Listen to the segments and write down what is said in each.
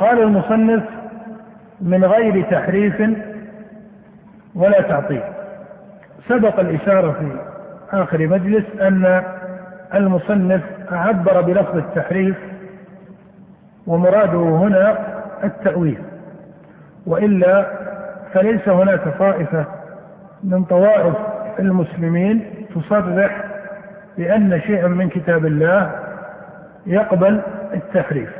قال المصنف من غير تحريف ولا تعطيل. سبق الإشارة في آخر مجلس أن المصنف عبر بلفظ التحريف ومراده هنا التأويل وإلا فليس هناك طائفة من طوائف المسلمين تصرح بأن شيئا من كتاب الله يقبل التحريف.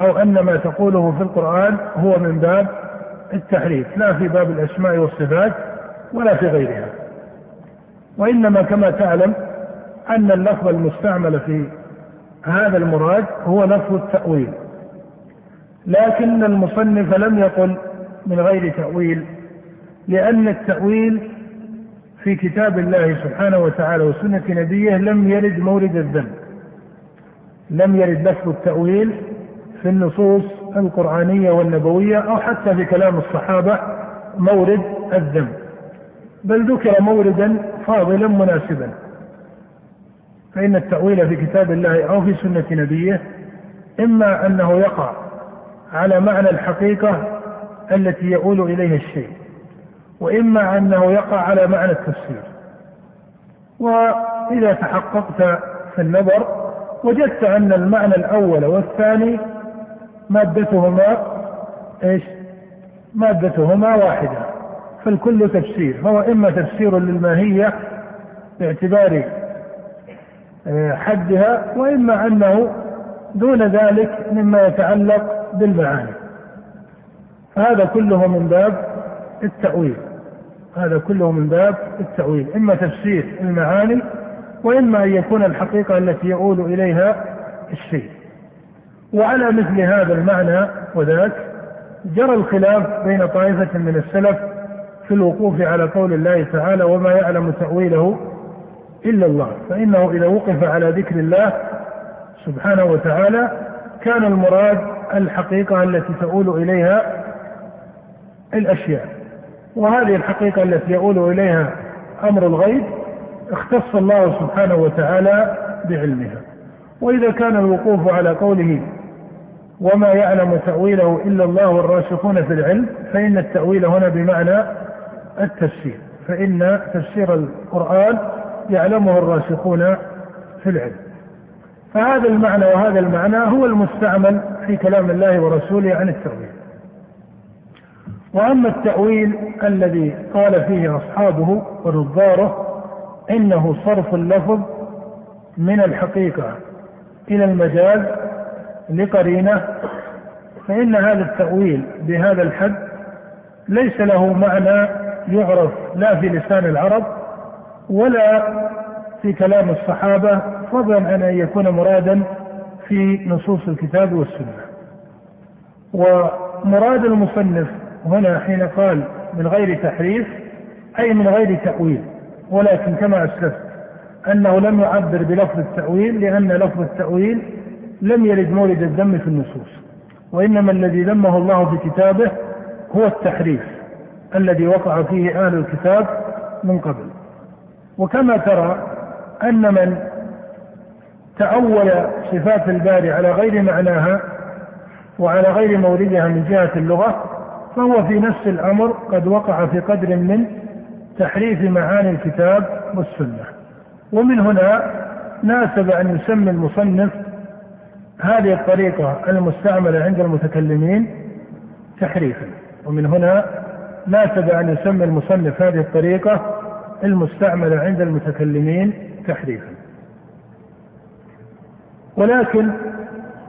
أو أن ما تقوله في القرآن هو من باب التحريف لا في باب الأسماء والصفات ولا في غيرها. وإنما كما تعلم أن اللفظ المستعمل في هذا المراد هو لفظ التأويل. لكن المصنف لم يقل من غير تأويل لأن التأويل في كتاب الله سبحانه وتعالى وسنة نبيه لم يرد مورد الذنب. لم يرد لفظ التأويل في النصوص القرآنية والنبوية أو حتى في كلام الصحابة مورد الذنب بل ذكر موردا فاضلا مناسبا. فإن التأويل في كتاب الله أو في سنة نبيه إما أنه يقع على معنى الحقيقة التي يؤول إليها الشيء وإما أنه يقع على معنى التفسير. وإذا تحققت في النظر وجدت أن المعنى الأول والثاني مادتهما إيش؟ مادتهما واحدة. فالكل تفسير. هو إما تفسير للماهية باعتبار آه، حدها وإما أنه دون ذلك مما يتعلق بالمعاني. هذا كله من باب التأويل. هذا كله من باب التأويل. إما تفسير المعاني وإما أن يكون الحقيقة التي يؤول إليها الشيء. وعلى مثل هذا المعنى وذاك جرى الخلاف بين طائفة من السلف في الوقوف على قول الله تعالى وما يعلم تأويله إلا الله فإنه إذا وقف على ذكر الله سبحانه وتعالى كان المراد الحقيقة التي تؤول إليها الأشياء. وهذه الحقيقة التي يؤول إليها أمر الغيب اختص الله سبحانه وتعالى بعلمها. وإذا كان الوقوف على قوله وما يعلم تأويله إلا الله والراسخون في العلم فإن التأويل هنا بمعنى التفسير فإن تفسير القرآن يعلمه الراسخون في العلم. فهذا المعنى وهذا المعنى هو المستعمل في كلام الله ورسوله عن التأويل. وأما التأويل الذي قال فيه أصحابه ونظاره إنه صرف اللفظ من الحقيقة إلى المجاز لقرينة فإن هذا التأويل بهذا الحد ليس له معنى يعرف لا في لسان العرب ولا في كلام الصحابة فضلا عن أن يكون مرادا في نصوص الكتاب والسنة. ومراد المصنف هنا حين قال من غير تحريف أي من غير تأويل. ولكن كما أسلفت أنه لم يعبر بلفظ التأويل لأن لفظ التأويل لم يرد مولد الذم في النصوص وإنما الذي ذمه الله في كتابه هو التحريف الذي وقع فيه أهل الكتاب من قبل. وكما ترى أن من تأول صفات الباري على غير معناها وعلى غير موردها من جهة اللغة فهو في نفس الأمر قد وقع في قدر من تحريف معاني الكتاب والسنة. ومن هنا ناسب أن يسمي المصنف هذه الطريقة المستعملة عند المتكلمين تحريفا. ومن هنا ناسب أن يسمي المصنف هذه الطريقة المستعملة عند المتكلمين تحريفا. ولكن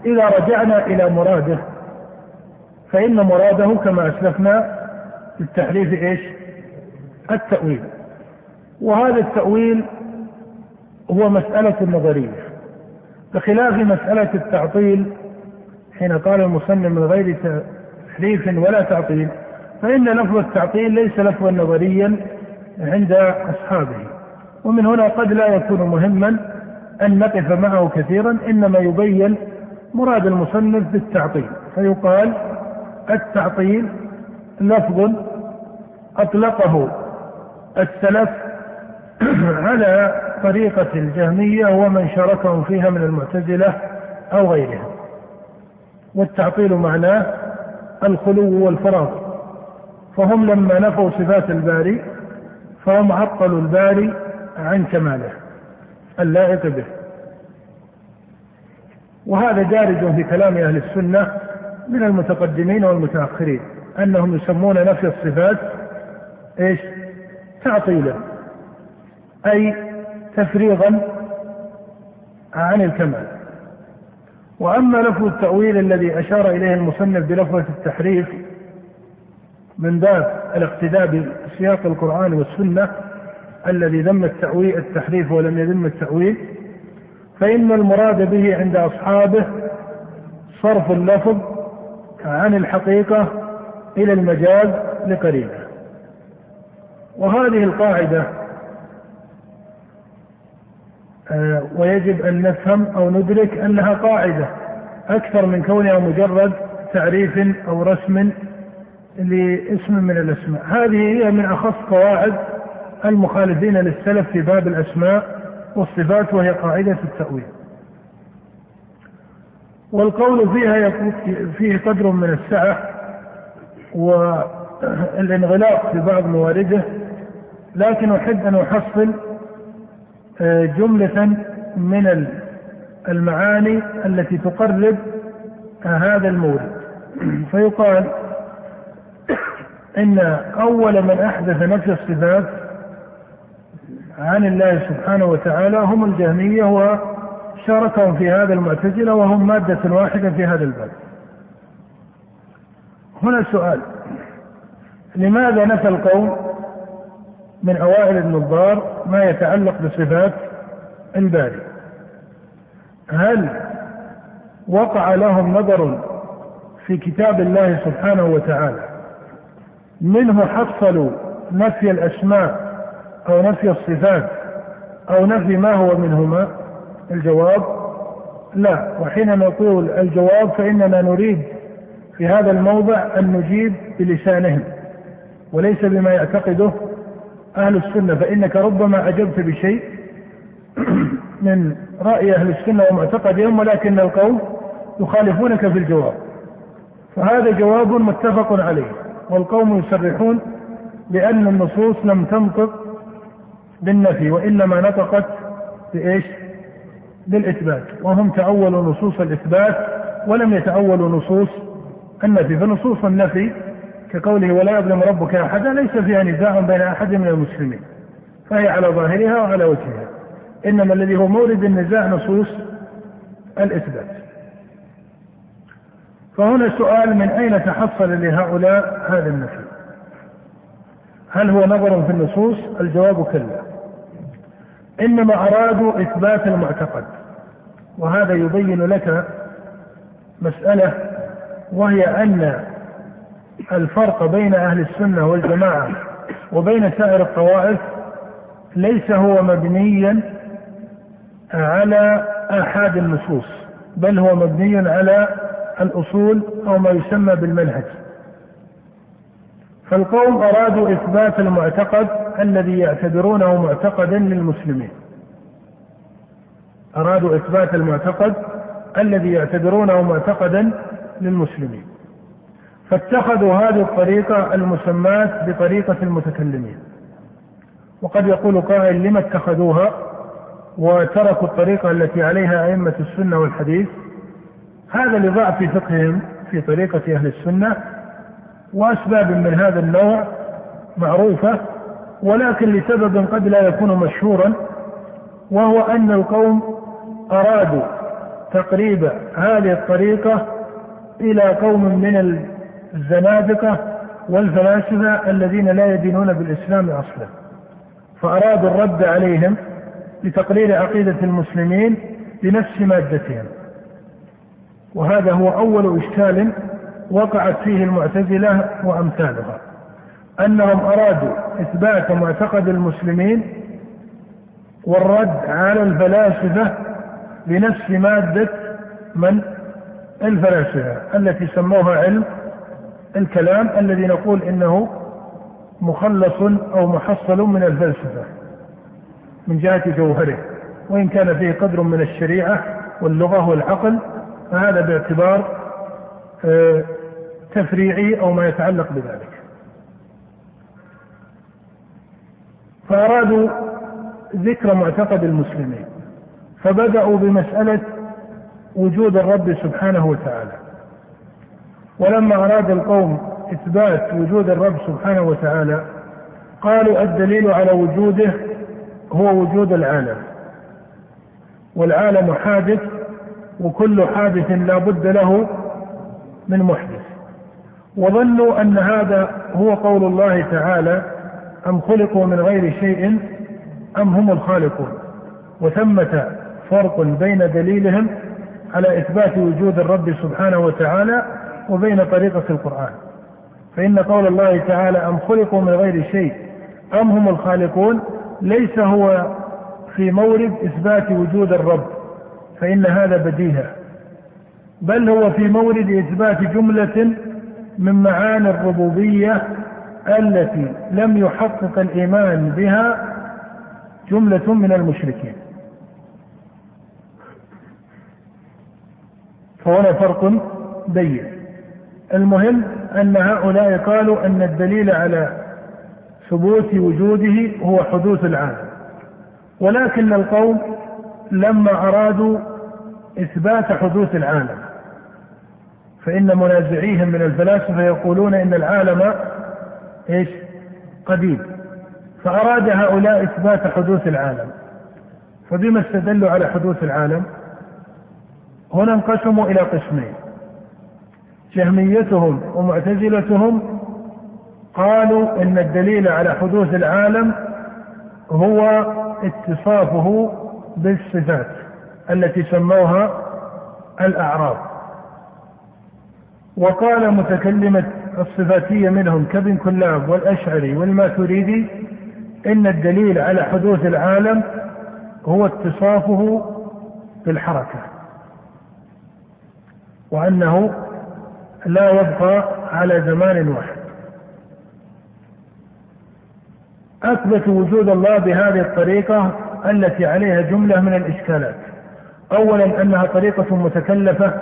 إذا رجعنا إلى مراده فإن مراده كما أسلفنا التحريف إيش؟ التأويل. وهذا التأويل هو مسألة نظرية. بخلاف مسألة التعطيل حين قال المصنف من غير تحريف ولا تعطيل فإن لفظ التعطيل ليس لفظا نظريا عند أصحابه. ومن هنا قد لا يكون مهما أن نقف معه كثيرا إنما يبين مراد المصنف بالتعطيل. فيقال التعطيل لفظ أطلقه السلف على طريقة الجهمية ومن شاركهم فيها من المعتزلة أو غيرهم والتعطيل معناه الخلو والفراغ. فهم لما نفوا صفات الباري فهم عطلوا الباري عن كماله اللائق به. وهذا دارج في كلام أهل السنة من المتقدمين والمتأخرين أنهم يسمون نفي الصفات إيش؟ تعطيلا. أي تفريغا عن الكمال. وأما لفظ التأويل الذي أشار إليه المصنف بلفظة التحريف من باب الاقتداء بسياق القرآن والسنة الذي ذم التاويل التحريف ولم يذم التأويل فإن المراد به عند أصحابه صرف اللفظ عن الحقيقة إلى المجاز لقرينه وهذه القاعدة آه، ويجب أن نفهم أو ندرك أنها قاعدة أكثر من كونها مجرد تعريف أو رسم لاسم من الأسماء، هذه هي من أخص قواعد المخالفين للسلف في باب الأسماء والصفات وهي قاعدة التأويل. والقول فيها فيه قدر من السعة والانغلاق في بعض موارده لكن أحب أن أحصل آه، جملة من المعاني التي تقرب هذا المورد فيقال إن أول من أحدث نفي الصفات عن الله سبحانه وتعالى هم الجهمية وشاركهم في هذا المعتزلة وهم مادة واحدة في هذا الباب. هنا سؤال لماذا نفى القوم من أوائل النظار ما يتعلق بصفات الباري. هل وقع لهم نظر في كتاب الله سبحانه وتعالى؟ منه حصلوا نفي الأسماء أو نفي الصفات أو نفي ما هو منهما؟ الجواب لا. وحين نقول الجواب فإننا نريد في هذا الموضع أن نجيب بلسانهم وليس بما يعتقده أهل السنة فإنك ربما أجبت بشيء من رأي أهل السنة ومعتقدهم ولكن القوم يخالفونك في الجواب. فهذا جواب متفق عليه والقوم يصرحون بأن النصوص لم تنطق بالنفي وإنما نطقت بإيش؟ بالإثبات. وهم تأولوا نصوص الإثبات ولم يتأولوا نصوص النفي. فنصوص النفي كقوله ولا يظلم ربك أحدا ليس فيها نزاع بين أحد من المسلمين. فهي على ظاهرها وعلى وجهها. إنما الذي هو مورد النزاع نصوص الإثبات. فهنا سؤال من أين تحصل لهؤلاء هذا النفي؟ هل هو نظر في النصوص؟ الجواب كلا. إنما أرادوا إثبات المعتقد. وهذا يبين لك مسألة وهي أن الفرق بين أهل السنة والجماعة وبين سائر الطوائف ليس هو مبنيا على آحاد النصوص بل هو مبني على الأصول أو ما يسمى بالمنهج. فالقوم أرادوا إثبات المعتقد الذي يعتبرونه معتقدا للمسلمين. أرادوا إثبات المعتقد الذي يعتبرونه معتقدا للمسلمين. فاتخذوا هذه الطريقة المسماة بطريقة المتكلمين. وقد يقول قائل لما اتخذوها وتركوا الطريقة التي عليها أئمة السنة والحديث؟ هذا لضعف فقههم في طريقة أهل السنة وأسباب من هذا النوع معروفة ولكن لسبب قد لا يكون مشهورا وهو أن القوم أرادوا تقريب هذه الطريقة إلى قوم من الزنادقة والفلاسفة الذين لا يدينون بالإسلام أصلا. فأرادوا الرد عليهم لتقرير عقيدة المسلمين بنفس مادتهم. وهذا هو أول إشكال وقعت فيه المعتزلة وأمثالها. أنهم أرادوا إثبات معتقد المسلمين والرد على الفلاسفة بنفس مادة من؟ الفلاسفة التي سموها علم الكلام الذي نقول إنه مخلص أو محصل من الفلسفة من جهة جوهره وإن كان فيه قدر من الشريعة واللغة والعقل فهذا باعتبار آه، تفريعي أو ما يتعلق بذلك. فأرادوا ذكر معتقد المسلمين فبدأوا بمسألة وجود الرب سبحانه وتعالى. ولما أراد القوم إثبات وجود الرب سبحانه وتعالى قالوا الدليل على وجوده هو وجود العالم. والعالم حادث وكل حادث لا بد له من محدث. وظنوا أن هذا هو قول الله تعالى أم خلقوا من غير شيء أم هم الخالقون؟ وثمة فرق بين دليلهم على إثبات وجود الرب سبحانه وتعالى وبين طريقة القرآن. فإن قول الله تعالى أم خلقوا من غير شيء أم هم الخالقون ليس هو في مورد إثبات وجود الرب فإن هذا بديهة. بل هو في مورد إثبات جملة من معاني الربوبية التي لم يحقق الإيمان بها جملة من المشركين. فهنا فرق بين المهم أن هؤلاء قالوا أن الدليل على ثبوت وجوده هو حدوث العالم ولكن القوم لما أرادوا إثبات حدوث العالم فإن منازعيهم من الفلاسفة يقولون إن العالم إيش؟ قديم. فأراد هؤلاء إثبات حدوث العالم. فبما استدلوا على حدوث العالم هنا انقسموا إلى قسمين. جهميتهم ومعتزلتهم قالوا إن الدليل على حدوث العالم هو اتصافه بالصفات التي سموها الاعراض وقال متكلمة الصفاتية منهم كابن كلاب والأشعري والماتريدي إن الدليل على حدوث العالم هو اتصافه بالحركة وأنه لا يبقى على زمان واحد. أثبتوا وجود الله بهذه الطريقة التي عليها جملة من الإشكالات. أولا أنها طريقة متكلفة.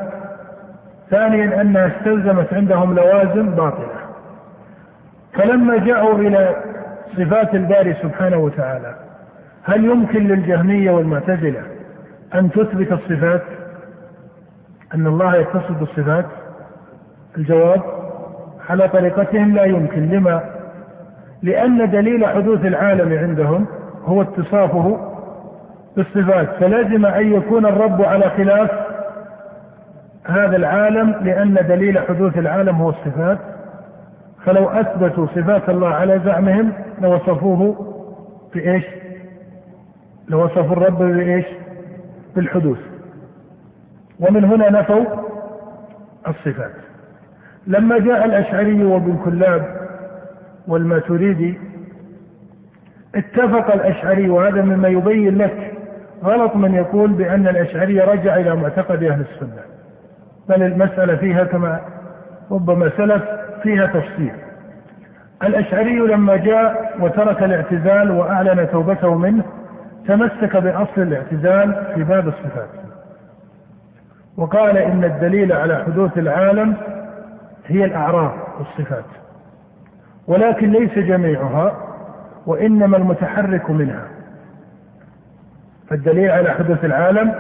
ثانيا أنها استلزمت عندهم لوازم باطلة. فلما جاءوا إلى صفات الباري سبحانه وتعالى هل يمكن للجهمية والمعتزلة أن تثبت الصفات؟ أن الله يتصف بالصفات؟ الجواب على طريقتهم لا يمكن. لما؟ لأن دليل حدوث العالم عندهم هو اتصافه بالصفات. فلازم أن يكون الرب على خلاف هذا العالم لأن دليل حدوث العالم هو الصفات. فلو أثبتوا صفات الله على زعمهم لوصفوه بإيش؟ لوصفوا الرب بإيش؟ بالحدوث. ومن هنا نفوا الصفات. لما جاء الأشعري وابن كلاب والماتريدي اتفق الأشعري وهذا مما يبين لك غلط من يقول بأن الأشعري رجع إلى معتقد أهل السنة. بل المسألة فيها كما ربما سلف فيها تفصيل. الأشعري لما جاء وترك الاعتزال وأعلن توبته منه تمسك بأصل الاعتزال في باب الصفات. وقال إن الدليل على حدوث العالم هي الأعراض والصفات. ولكن ليس جميعها وإنما المتحرك منها. فالدليل على حدوث العالم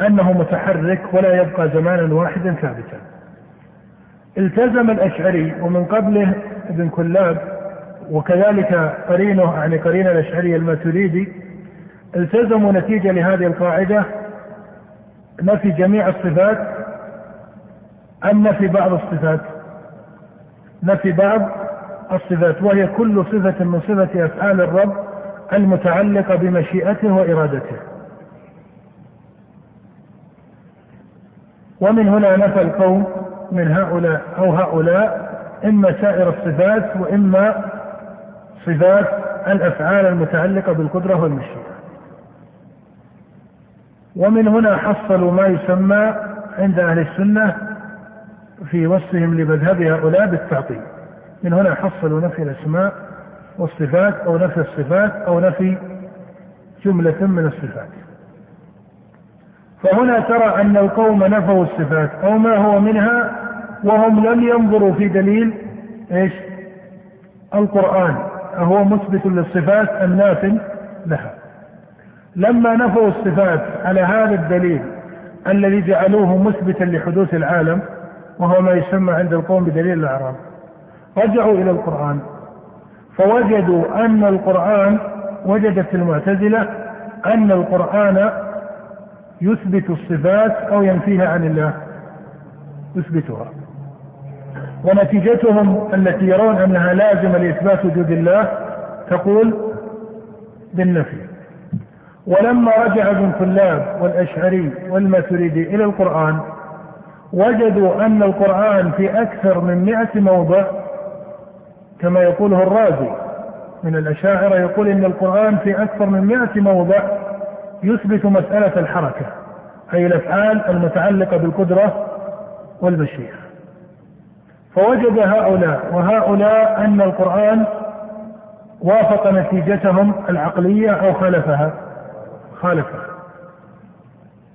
أنه متحرك ولا يبقى زمانا واحدا ثابتا. التزم الأشعري ومن قبله ابن كلاب وكذلك قرينه يعني قرين الأشعري الماتريدي التزموا نتيجة لهذه القاعدة. نفي جميع الصفات أم نفي بعض الصفات؟ نفي بعض الصفات وهي كل صفة من صفة أفعال الرب المتعلقة بمشيئته وإرادته. ومن هنا نفى القوم من هؤلاء أو هؤلاء إما سائر الصفات وإما صفات الأفعال المتعلقة بالقدرة والمشيئة. ومن هنا حصلوا ما يسمى عند أهل السنة في وصفهم لمذهب هؤلاء بالتعطيل. من هنا حصلوا نفي الأسماء والصفات أو نفي الصفات أو نفي جملة من الصفات. فهنا ترى أن القوم نفوا الصفات أو ما هو منها وهم لم ينظروا في دليل إيش؟ القرآن. أهو مثبت للصفات أم ناف لها. لما نفوا الصفات على هذا الدليل الذي جعلوه مثبتا لحدوث العالم وهو ما يسمى عند القوم بدليل الأعراب. رجعوا إلى القرآن. فوجدوا أن القرآن وجدت المعتزلة أن القرآن يثبت الصفات أو ينفيها عن الله. يثبتها. ونتيجتهم التي يرون أنها لازمة لإثبات وجود الله تقول بالنفي. ولما رجع ابن كلاب والأشعري والماتريدي إلى القرآن وجدوا أن القرآن في أكثر من مئة موضع كما يقوله الرازي من الأشاعرة يقول إن القرآن في أكثر من مئة موضع يثبت مسألة الحركة أي الأفعال المتعلقة بالقدرة والمشيئة فوجد هؤلاء وهؤلاء أن القرآن وافق نتيجتهم العقلية أو خالفها خالفها.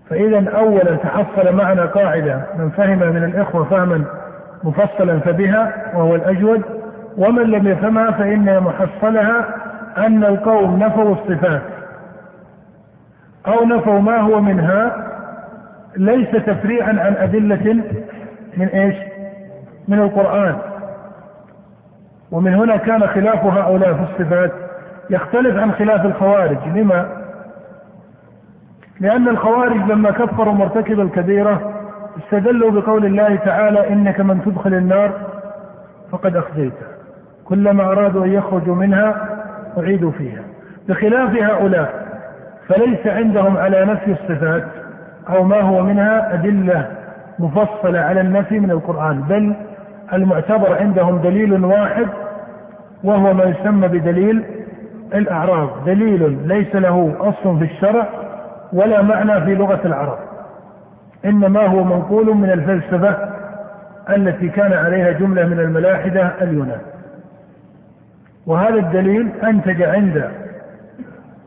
فإذا أولا تحصل معنا قاعدة من فهم من الإخوة فهما مفصلا فبها وهو الأجود ومن لم يفهمها فإن محصلها أن القوم نفوا الصفات أو نفوا ما هو منها ليس تفريعا عن أدلة من إيش؟ من القرآن ومن هنا كان خلاف هؤلاء في الصفات يختلف عن خلاف الخوارج لما؟ لأن الخوارج لما كفروا مرتكب الكبيرة استدلوا بقول الله تعالى إنك من تدخل النار فقد أخزيته. كلما أرادوا أن يخرجوا منها أعيدوا فيها. بخلاف هؤلاء فليس عندهم على نفي الصفات أو ما هو منها أدلة مفصلة على النفي من القرآن بل المعتبر عندهم دليل واحد وهو ما يسمى بدليل الأعراض. دليل ليس له أصل في الشرع ولا معنى في لغة العرب. إنما هو منقول من الفلسفة التي كان عليها جملة من الملاحدة اليونان. وهذا الدليل أنتج عند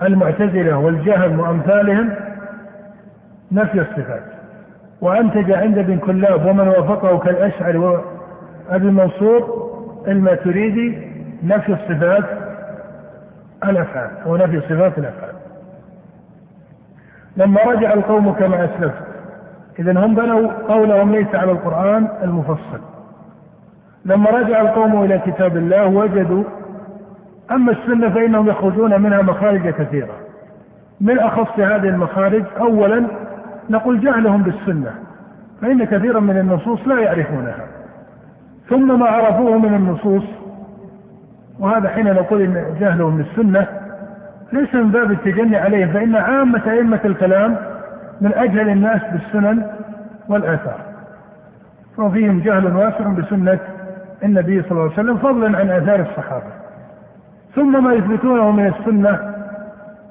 المعتزلة والجهم وأمثالهم نفي الصفات. وأنتج عند ابن كلاب ومن وافقه كالأشعري وأبي منصور الماتريدي نفي الصفات الأفعال أو نفي صفات الأفعال. لما رجع القوم كما أسلفت. إذا هم بنوا قولهم ليس على القرآن المفصل. لما رجع القوم إلى كتاب الله وجدوا أما السنة فإنهم يخرجون منها مخارج كثيرة. من أخص هذه المخارج أولا نقول جهلهم بالسنة فإن كثيرا من النصوص لا يعرفونها. ثم ما عرفوه من النصوص وهذا حين نقول إن جهلهم بالسنة ليس من باب التجني عليهم فإن عامة أئمة الكلام من أجهل الناس بالسنن والآثار. وفيهم جهل واسع بسنة النبي صلى الله عليه وسلم فضلا عن آثار الصحابة. ثم ما يثبتونه من السنة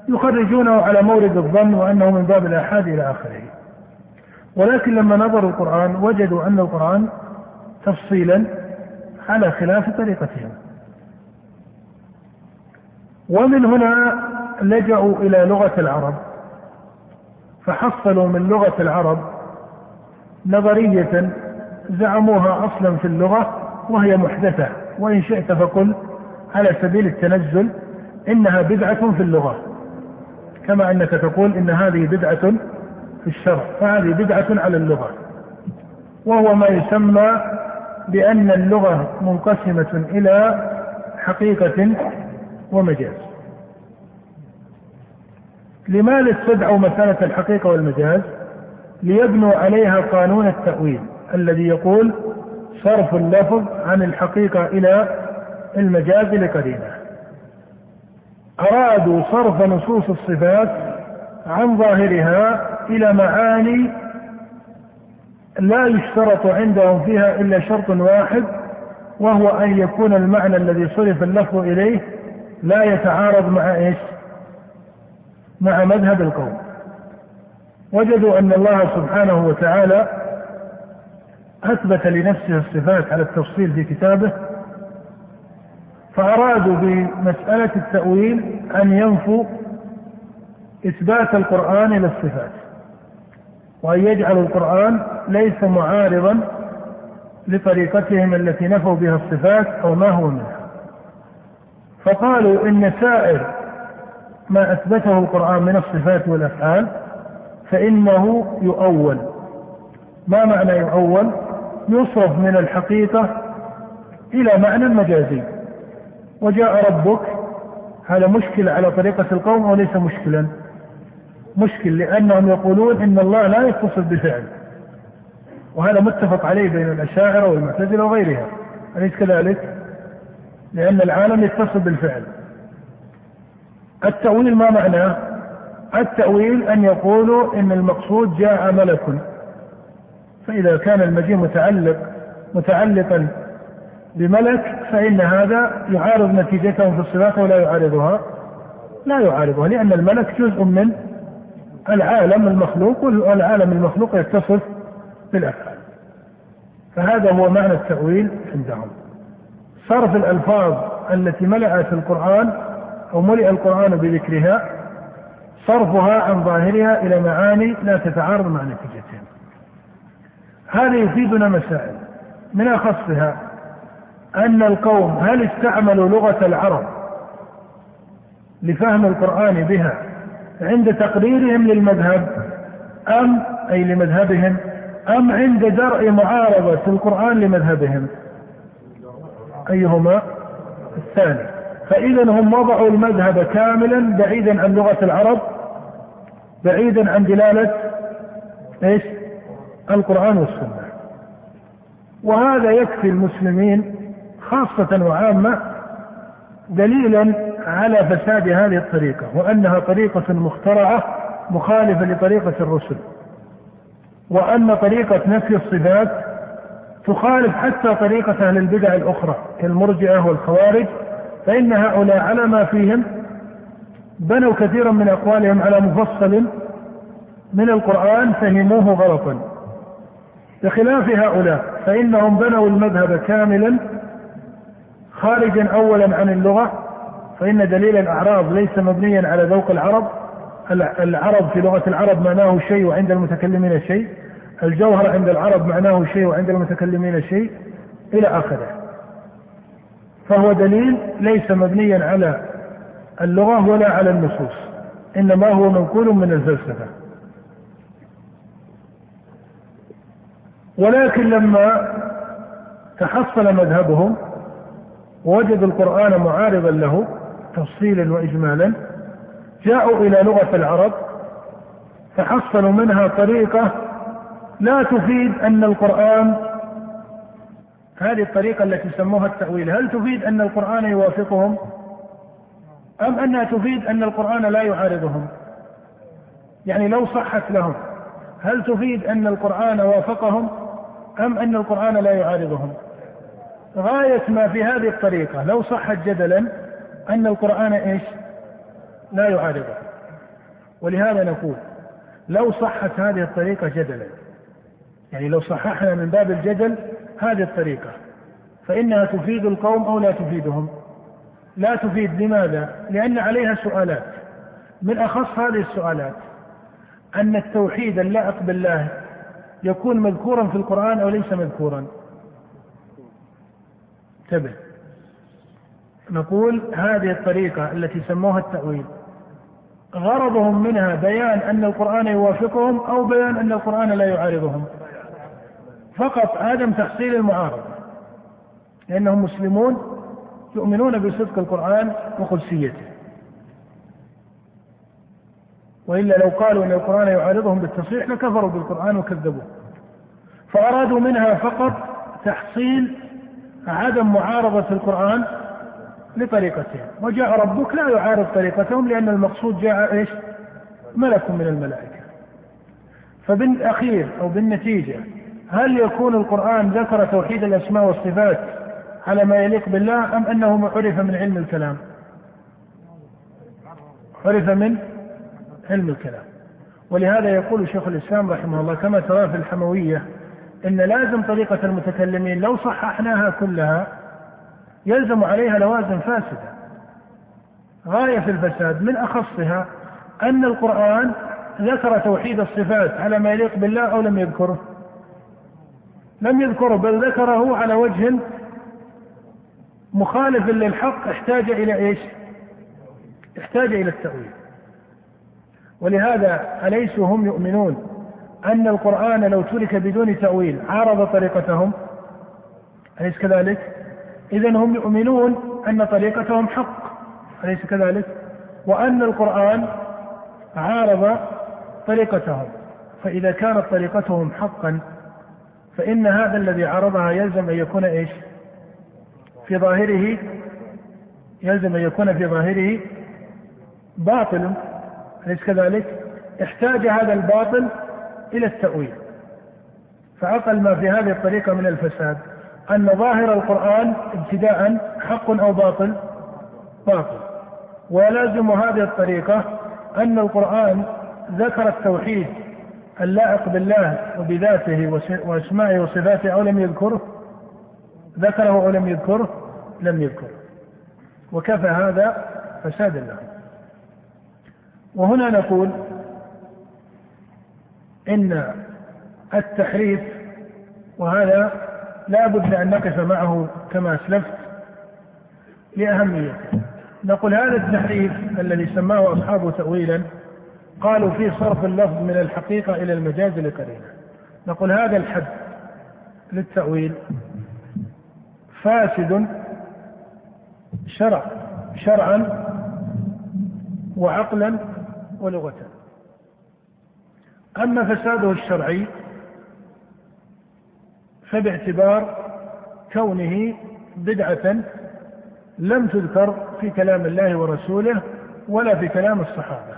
يخرجونه على مورد الظن وأنه من باب الآحاد إلى آخره. ولكن لما نظروا القرآن وجدوا أن القرآن تفصيلا على خلاف طريقتهم. ومن هنا لجأوا إلى لغة العرب. فحصلوا من لغة العرب نظرية زعموها أصلا في اللغة وهي محدثة. وإن شئت فقل على سبيل التنزل إنها بدعة في اللغة. كما أنك تقول إن هذه بدعة في الشرع فهذه بدعة على اللغة. وهو ما يسمى بأن اللغة منقسمة إلى حقيقة ومجاز. لماذا استدعوا مسألة الحقيقة والمجاز؟ ليبنوا عليها قانون التأويل الذي يقول صرف اللفظ عن الحقيقة إلى المجاز لقرينه أرادوا صرف نصوص الصفات عن ظاهرها إلى معاني لا يشترط عندهم فيها إلا شرط واحد وهو أن يكون المعنى الذي صرف اللفظ إليه لا يتعارض مع إيش؟ مع مذهب القوم. وجدوا أن الله سبحانه وتعالى أثبت لنفسه الصفات على التفصيل في كتابه فأرادوا بمسألة التأويل أن ينفوا إثبات القرآن إلى الصفات وأن يجعلوا القرآن ليس معارضا لطريقتهم التي نفوا بها الصفات أو ما هو منها. فقالوا إن سائر ما أثبته القرآن من الصفات والأفعال فإنه يؤول. ما معنى يؤول؟ يصرف من الحقيقة إلى معنى مجازي. وجاء ربك هذا مشكلة على طريقة القوم وليس مشكلا. مشكل لأنهم يقولون إن الله لا يتصل بفعل. وهذا متفق عليه بين الأشاعرة والمعتزلة وغيرها. أليس كذلك؟ لأن العالم يتصل بالفعل. التأويل ما معناه؟ التأويل أن يقولوا إن المقصود جاء ملك. فإذا كان المجيء متعلق متعلقا بملك فإن هذا يعارض نتيجتهم في الصفات ولا يعارضها. لا يعارضها لأن الملك جزء من العالم المخلوق والعالم المخلوق يتصف بالأفعال. فهذا هو معنى التأويل عندهم. صرف الألفاظ التي ملأت القرآن أو ملئ القرآن بذكرها صرفها عن ظاهرها إلى معاني لا تتعارض مع نتيجتها. هذا يفيدنا مسائل. من أخصها أن القوم هل استعملوا لغة العرب لفهم القرآن بها عند تقريرهم للمذهب أم أي لمذهبهم أم عند درء معارضة القرآن لمذهبهم؟ أيهما؟ الثاني. فإذا هم وضعوا المذهب كاملا بعيدا عن لغة العرب بعيدا عن دلالة إيش؟ القرآن والسنة. وهذا يكفي المسلمين خاصة وعامة دليلا على فساد هذه الطريقة وأنها طريقة مخترعة مخالفة لطريقة الرسل وأن طريقة نفي الصفات تخالف حتى طريقة أهل البدع الأخرى كالمرجئة والخوارج فإن هؤلاء على ما فيهم بنوا كثيرا من أقوالهم على مفصل من القرآن فهموه غلطا. بخلاف هؤلاء فإنهم بنوا المذهب كاملا خارجا أولا عن اللغة فإن دليل الأعراض ليس مبنيا على ذوق العرب العرب في لغة العرب معناه شيء وعند المتكلمين شيء. الجوهر عند العرب معناه شيء وعند المتكلمين شيء إلى آخره. فهو دليل ليس مبنيا على اللغة ولا على النصوص إنما هو منقول من الفلسفة. ولكن لما تحصل مذهبهم ووجدوا القرآن معارضا له تفصيلا وإجمالا جاءوا إلى لغة العرب فحصلوا منها طريقة لا تفيد أن القرآن هذه الطريقة التي سموها التأويل هل تفيد أن القرآن يوافقهم؟ أم أنها تفيد أن القرآن لا يعارضهم؟ يعني لو صحت لهم هل تفيد أن القرآن وافقهم؟ أم أن القرآن لا يعارضهم؟ غاية ما في هذه الطريقة لو صحت جدلا أن القرآن إيش؟ لا يعارضه. ولهذا نقول لو صحت هذه الطريقة جدلا يعني لو صححنا من باب الجدل هذه الطريقة فإنها تفيد القوم أو لا تفيدهم. لا تفيد لماذا؟ لأن عليها سؤالات. من أخص هذه السؤالات أن التوحيد اللائق بالله يكون مذكورا في القرآن أو ليس مذكورا؟ انتبه. نقول هذه الطريقة التي سموها التأويل. غرضهم منها بيان أن القرآن يوافقهم أو بيان أن القرآن لا يعارضهم. فقط عدم تحصيل المعارضة. لأنهم مسلمون يؤمنون بصدق القرآن وقدسيته وإلا لو قالوا أن القرآن يعارضهم بالتصحيح لكفروا بالقرآن وكذبوه. فأرادوا منها فقط تحصيل عدم معارضة القرآن لطريقتهم. وجاء ربك لا يعارض طريقتهم لأن المقصود جاء إيش؟ ملك من الملائكة. فبالأخير أو بالنتيجة هل يكون القرآن ذكر توحيد الأسماء والصفات على ما يليق بالله أم أنه عرف من علم الكلام؟ عرف من علم الكلام. ولهذا يقول شيخ الإسلام رحمه الله كما ترى في الحموية إن لازم طريقة المتكلمين لو صححناها كلها يلزم عليها لوازم فاسدة. غاية في الفساد من أخصها أن القرآن ذكر توحيد الصفات على ما يليق بالله أو لم يذكره. لم يذكره بل ذكره على وجه مخالف للحق احتاج إلى إيش؟ احتاج إلى التأويل. ولهذا أليسوا هم يؤمنون أن القرآن لو ترك بدون تأويل عارض طريقتهم؟ أليس كذلك؟ إذا هم يؤمنون أن طريقتهم حق. أليس كذلك؟ وأن القرآن عارض طريقتهم. فإذا كانت طريقتهم حقا فإن هذا الذي عرضها يلزم أن يكون إيش؟ في ظاهره يلزم أن يكون في ظاهره باطل أليس كذلك؟ احتاج هذا الباطل إلى التأويل فأقل ما في هذه الطريقة من الفساد أن ظاهر القرآن ابتداء حق أو باطل باطل ولازم هذه الطريقة أن القرآن ذكر التوحيد اللائق بالله وبذاته واسمائه وصفاته أو لم يذكره ذكره أو لم يذكره لم يذكره. وكفى هذا فسادا له وهنا نقول إن التحريف وهذا لا بد أن نقف معه كما أسلفت لأهميته. نقول هذا التحريف الذي سماه أصحابه تاويلا قالوا فيه صرف اللفظ من الحقيقة إلى المجاز لقرينة نقول هذا الحد للتأويل فاسد شرع شرعا وعقلا ولغة أما فساده الشرعي فباعتبار كونه بدعة لم تذكر في كلام الله ورسوله ولا في كلام الصحابة.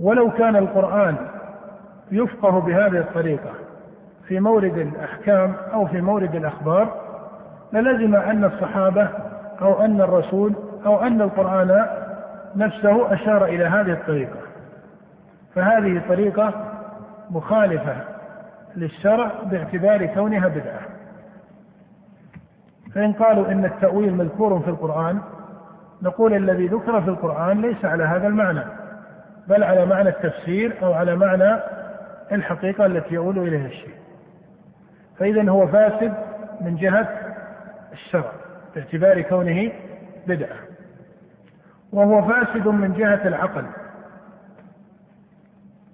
ولو كان القرآن يفقه بهذه الطريقة في مورد الأحكام أو في مورد الأخبار للزم أن الصحابة أو أن الرسول أو أن القرآن نفسه أشار إلى هذه الطريقة. فهذه طريقة مخالفة للشرع باعتبار كونها بدعة. فإن قالوا إن التأويل مذكور في القرآن نقول الذي ذكر في القرآن ليس على هذا المعنى. بل على معنى التفسير أو على معنى الحقيقة التي يؤول إليها الشيء. فإذا هو فاسد من جهة الشرع باعتبار كونه بدعة. وهو فاسد من جهة العقل.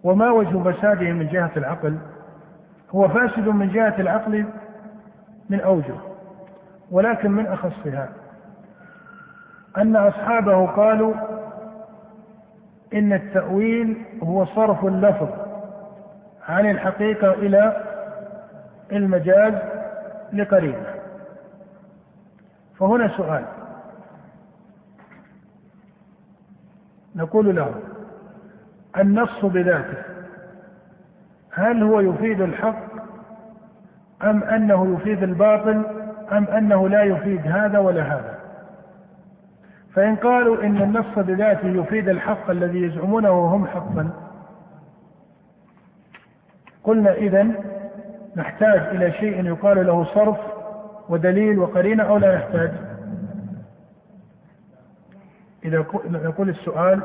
وما وجه فساده من جهة العقل؟ هو فاسد من جهة العقل من أوجه ولكن من أخصها. أن أصحابه قالوا إن التأويل هو صرف اللفظ عن الحقيقة إلى المجاز لقرينة فهنا سؤال. نقول له النص بذاته. هل هو يفيد الحق أم أنه يفيد الباطل أم أنه لا يفيد هذا ولا هذا؟ فإن قالوا إن النص بذاته يفيد الحق الذي يزعمونه هم حقا. قلنا إذا نحتاج إلى شيء يقال له صرف ودليل وقرينة أو لا نحتاج إذا نقول السؤال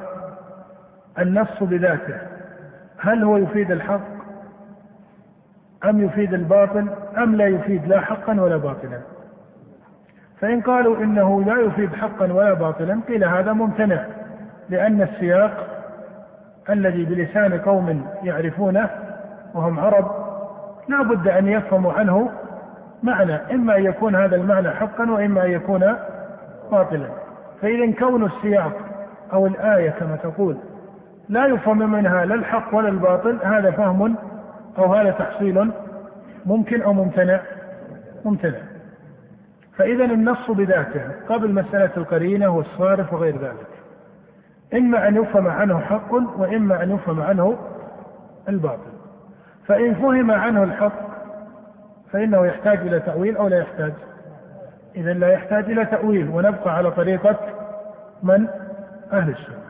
النص بذاته هل هو يفيد الحق أم يفيد الباطل أم لا يفيد لا حقا ولا باطلا؟ فإن قالوا إنه لا يفيد حقا ولا باطلا قيل هذا ممتنع لأن السياق الذي بلسان قوم يعرفونه وهم عرب لا بد أن يفهموا عنه معنى إما أن يكون هذا المعنى حقا وإما أن يكون باطلا. فإذا كون السياق أو الآية كما تقول لا يفهم منها لا الحق ولا الباطل هذا فهم أو هذا تحصيل ممكن أو ممتنع ممتنع. فإذا النص بذاته قبل مسألة القرينة والصارف وغير ذلك. إما أن يفهم عنه حق وإما أن يفهم عنه الباطل. فإن فهم عنه الحق فإنه يحتاج إلى تأويل أو لا يحتاج. إذا لا يحتاج إلى تأويل ونبقى على طريقة من؟ أهل السنة.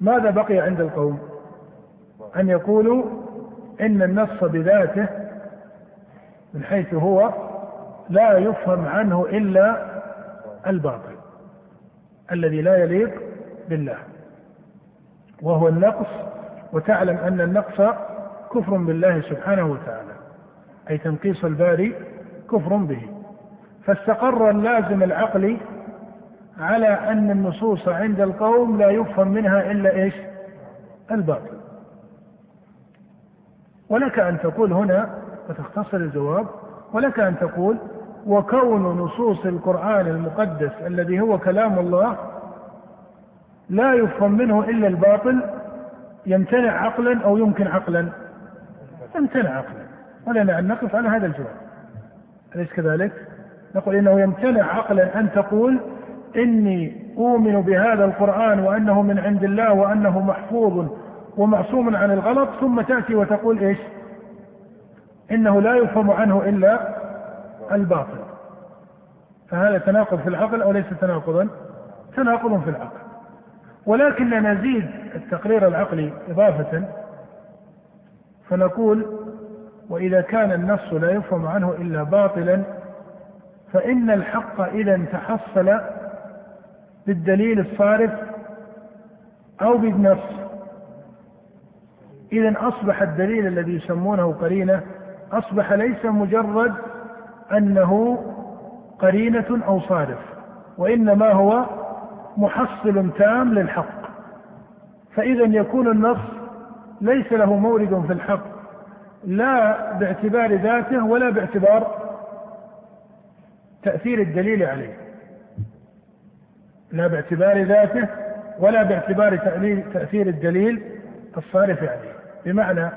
ماذا بقي عند القوم؟ أن يقولوا إن النص بذاته من حيث هو لا يفهم عنه إلا الباطل الذي لا يليق بالله وهو النقص وتعلم أن النقص كفر بالله سبحانه وتعالى أي تنقيص الباري كفر به. فاستقر اللازم العقلي على أن النصوص عند القوم لا يفهم منها إلا إيش؟ الباطل. ولك أن تقول هنا وتختصر الجواب ولك أن تقول وكون نصوص القرآن المقدس الذي هو كلام الله لا يفهم منه إلا الباطل يمتنع عقلا أو يمكن عقلا. يمتنع عقلا. ولنا أن نقف على هذا الجواب. أليس كذلك؟ نقول إنه يمتنع عقلا أن تقول إني أؤمن بهذا القرآن وأنه من عند الله وأنه محفوظ ومعصوم عن الغلط ثم تأتي وتقول إيش؟ إنه لا يفهم عنه إلا الباطل. فهذا تناقض في العقل أو ليس تناقضا؟ تناقض في العقل. ولكن نزيد التقرير العقلي إضافة فنقول وإذا كان النص لا يفهم عنه إلا باطلا فإن الحق إذا تحصل بالدليل الصارف أو بالنص. إذا أصبح الدليل الذي يسمونه قرينة أصبح ليس مجرد أنه قرينة أو صارف وإنما هو محصل تام للحق. فإذا يكون النص ليس له مورد في الحق لا باعتبار ذاته ولا باعتبار تأثير الدليل عليه. لا باعتبار ذاته ولا باعتبار تأثير الدليل الصارف عليه. بمعنى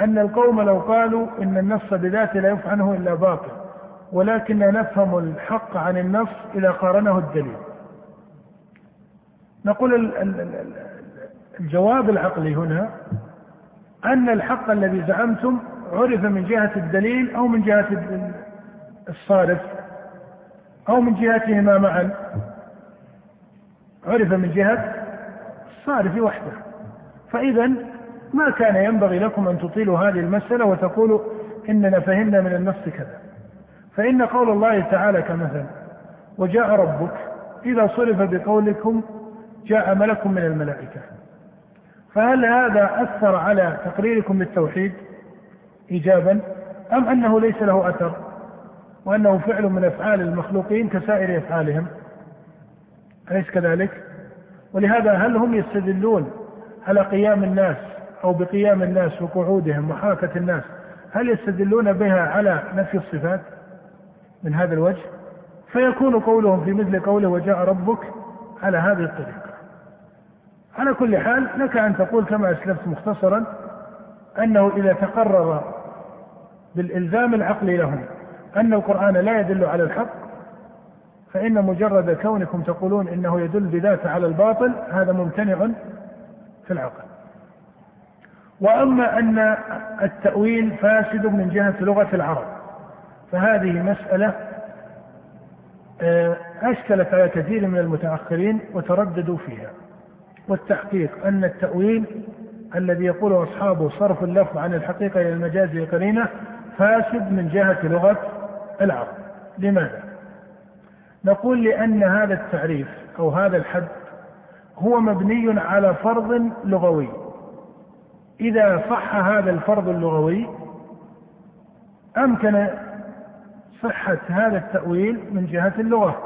أن القوم لو قالوا إن النص بذاته لا يفعله إلا باطل ولكننا نفهم الحق عن النص إذا قارنه الدليل. نقول الجواب العقلي هنا أن الحق الذي زعمتم عرف من جهة الدليل أو من جهة الصارف أو من جهتهما معا. عرف من جهة الصارف وحده. فإذا ما كان ينبغي لكم أن تطيلوا هذه المسألة وتقولوا إننا فهمنا من النص كذا. فإن قول الله تعالى كمثل وجاء ربك إذا صرف بقولكم جاء ملك من الملائكة. فهل هذا أثر على تقريركم للتوحيد إيجابا أم أنه ليس له أثر وأنه فعل من أفعال المخلوقين كسائر أفعالهم؟ أليس كذلك؟ ولهذا هل هم يستدلون على قيام الناس أو بقيام الناس وقعودهم وحركة الناس هل يستدلون بها على نفي الصفات؟ من هذا الوجه فيكون قولهم في مثل قوله وجاء ربك على هذه الطريقة. على كل حال لك أن تقول كما أسلفت مختصرا أنه إذا تقرر بالإلزام العقلي لهم أن القرآن لا يدل على الحق فإن مجرد كونكم تقولون إنه يدل بذاته على الباطل هذا ممتنع في العقل. وأما أن التأويل فاسد من جهة لغة العرب. فهذه مسألة آه، أشكلت على كثير من المتأخرين وترددوا فيها. والتحقيق أن التأويل الذي يقوله أصحابه صرف اللفظ عن الحقيقة إلى المجاز لقرينة فاسد من جهة لغة العرب. لماذا؟ نقول لأن هذا التعريف أو هذا الحد هو مبني على فرض لغوي. إذا صح هذا الفرض اللغوي أمكن صحة هذا التأويل من جهة اللغة.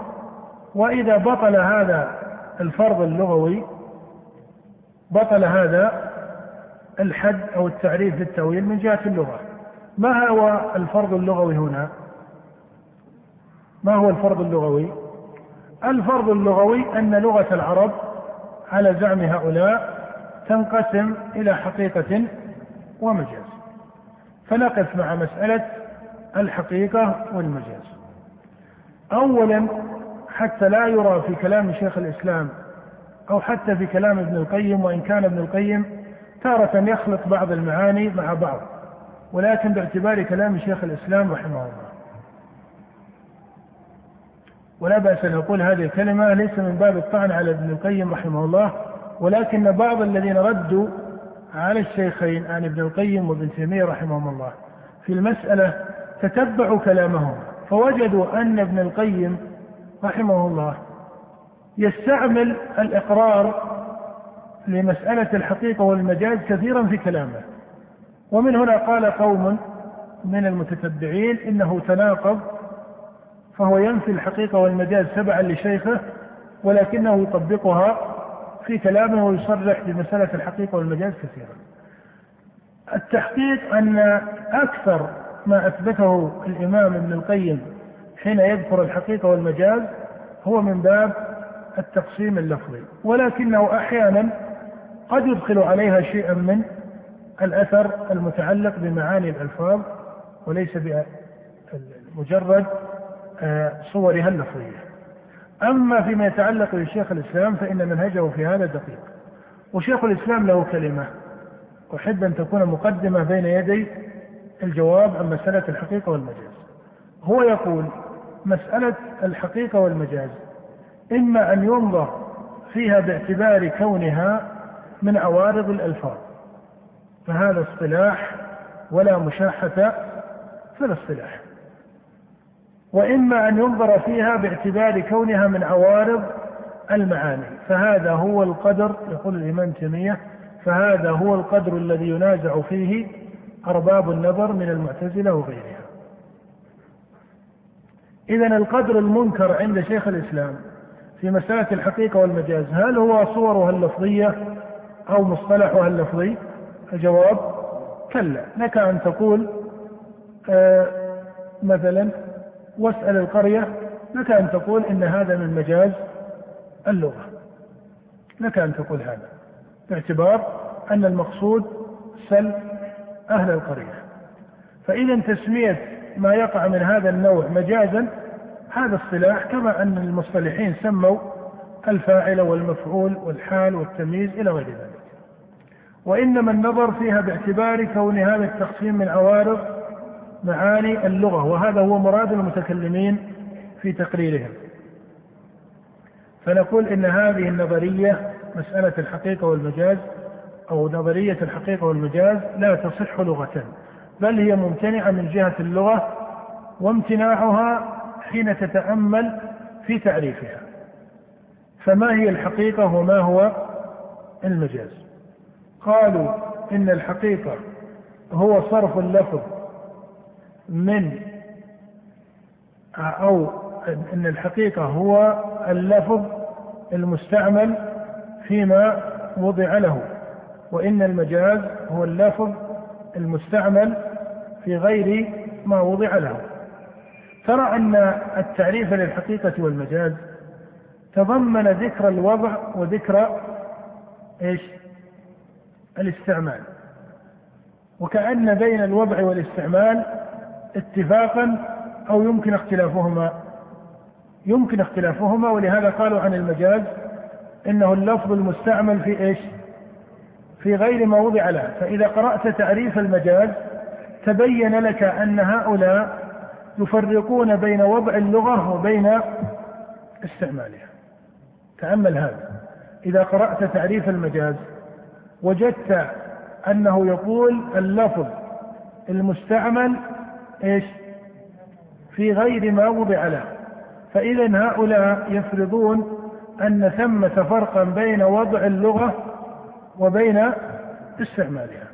وإذا بطل هذا الفرض اللغوي بطل هذا الحد أو التعريف بالتأويل من جهة اللغة. ما هو الفرض اللغوي هنا؟ ما هو الفرض اللغوي؟ الفرض اللغوي أن لغة العرب على زعم هؤلاء تنقسم إلى حقيقة ومجاز. فنقف مع مسألة الحقيقة والمجاز. أولا حتى لا يرى في كلام شيخ الإسلام أو حتى في كلام ابن القيم وإن كان ابن القيم تارة يخلط بعض المعاني مع بعض ولكن باعتبار كلام شيخ الإسلام رحمه الله. ولا بأس أن أقول هذه الكلمة ليس من باب الطعن على ابن القيم رحمه الله ولكن بعض الذين ردوا على الشيخين عن ابن القيم وابن تيمية رحمهم الله في المسألة تتبعوا كلامهم فوجدوا أن ابن القيم رحمه الله يستعمل الإقرار لمسألة الحقيقة والمجاز كثيرا في كلامه ومن هنا قال قوم من المتتبعين إنه تناقض فهو ينفي الحقيقة والمجاز تبعا لشيخه ولكنه يطبقها في كلامه ويصرح بمسألة الحقيقة والمجاز كثيرا. التحقيق أن أكثر ما أثبته الإمام ابن القيم حين يذكر الحقيقة والمجاز هو من باب التقسيم اللفظي ولكنه أحيانا قد يدخل عليها شيئا من الأثر المتعلق بمعاني الألفاظ وليس بمجرد آه، صورها اللفظية. أما فيما يتعلق بشيخ الإسلام فإن منهجه في هذا دقيق وشيخ الإسلام له كلمة أحب أن تكون مقدمة بين يدي الجواب عن مسألة الحقيقة والمجاز. هو يقول مسألة الحقيقة والمجاز إما أن ينظر فيها باعتبار كونها من عوارض الألفاظ فهذا اصطلاح ولا مشاحة في الاصطلاح. وإما أن ينظر فيها باعتبار كونها من عوارض المعاني فهذا هو القدر يقول الإمام تيمية فهذا هو القدر الذي ينازع فيه أرباب النظر من المعتزلة وغيرها. إذا القدر المنكر عند شيخ الإسلام في مسألة الحقيقة والمجاز هل هو صورها اللفظية أو مصطلحها اللفظي؟ الجواب كلا. لك أن تقول آه مثلا واسأل القرية لك أن تقول إن هذا من مجاز اللغة. لك أن تقول هذا. باعتبار أن المقصود سل أهل القرية. فإذا تسمية ما يقع من هذا النوع مجازا هذا اصطلاح كما أن المصطلحين سموا الفاعل والمفعول والحال والتمييز إلى غير ذلك. وإنما النظر فيها باعتبار كون هذا التقسيم من عوارض معاني اللغة وهذا هو مراد المتكلمين في تقريرهم. فنقول إن هذه النظرية مسألة الحقيقة والمجاز. أو نظرية الحقيقة والمجاز لا تصح لغة بل هي ممتنعة من جهة اللغة وامتناعها حين تتأمل في تعريفها. فما هي الحقيقة وما هو المجاز؟ قالوا إن الحقيقة هو صرف اللفظ من أو أن الحقيقة هو اللفظ المستعمل فيما وضع له. وإن المجاز هو اللفظ المستعمل في غير ما وضع له ترى أن التعريف للحقيقة والمجاز تضمن ذكر الوضع وذكر إيش؟ الاستعمال وكأن بين الوضع والاستعمال اتفاقا أو يمكن اختلافهما يمكن اختلافهما ولهذا قالوا عن المجاز إنه اللفظ المستعمل في إيش؟ في غير ما وضع له، فإذا قرأت تعريف المجاز تبين لك أن هؤلاء يفرقون بين وضع اللغة وبين استعمالها. تأمل هذا. إذا قرأت تعريف المجاز وجدت أنه يقول اللفظ المستعمل إيش؟ في غير ما وضع له. فإذا هؤلاء يفرضون أن ثمة فرقا بين وضع اللغة وبين استعمالها.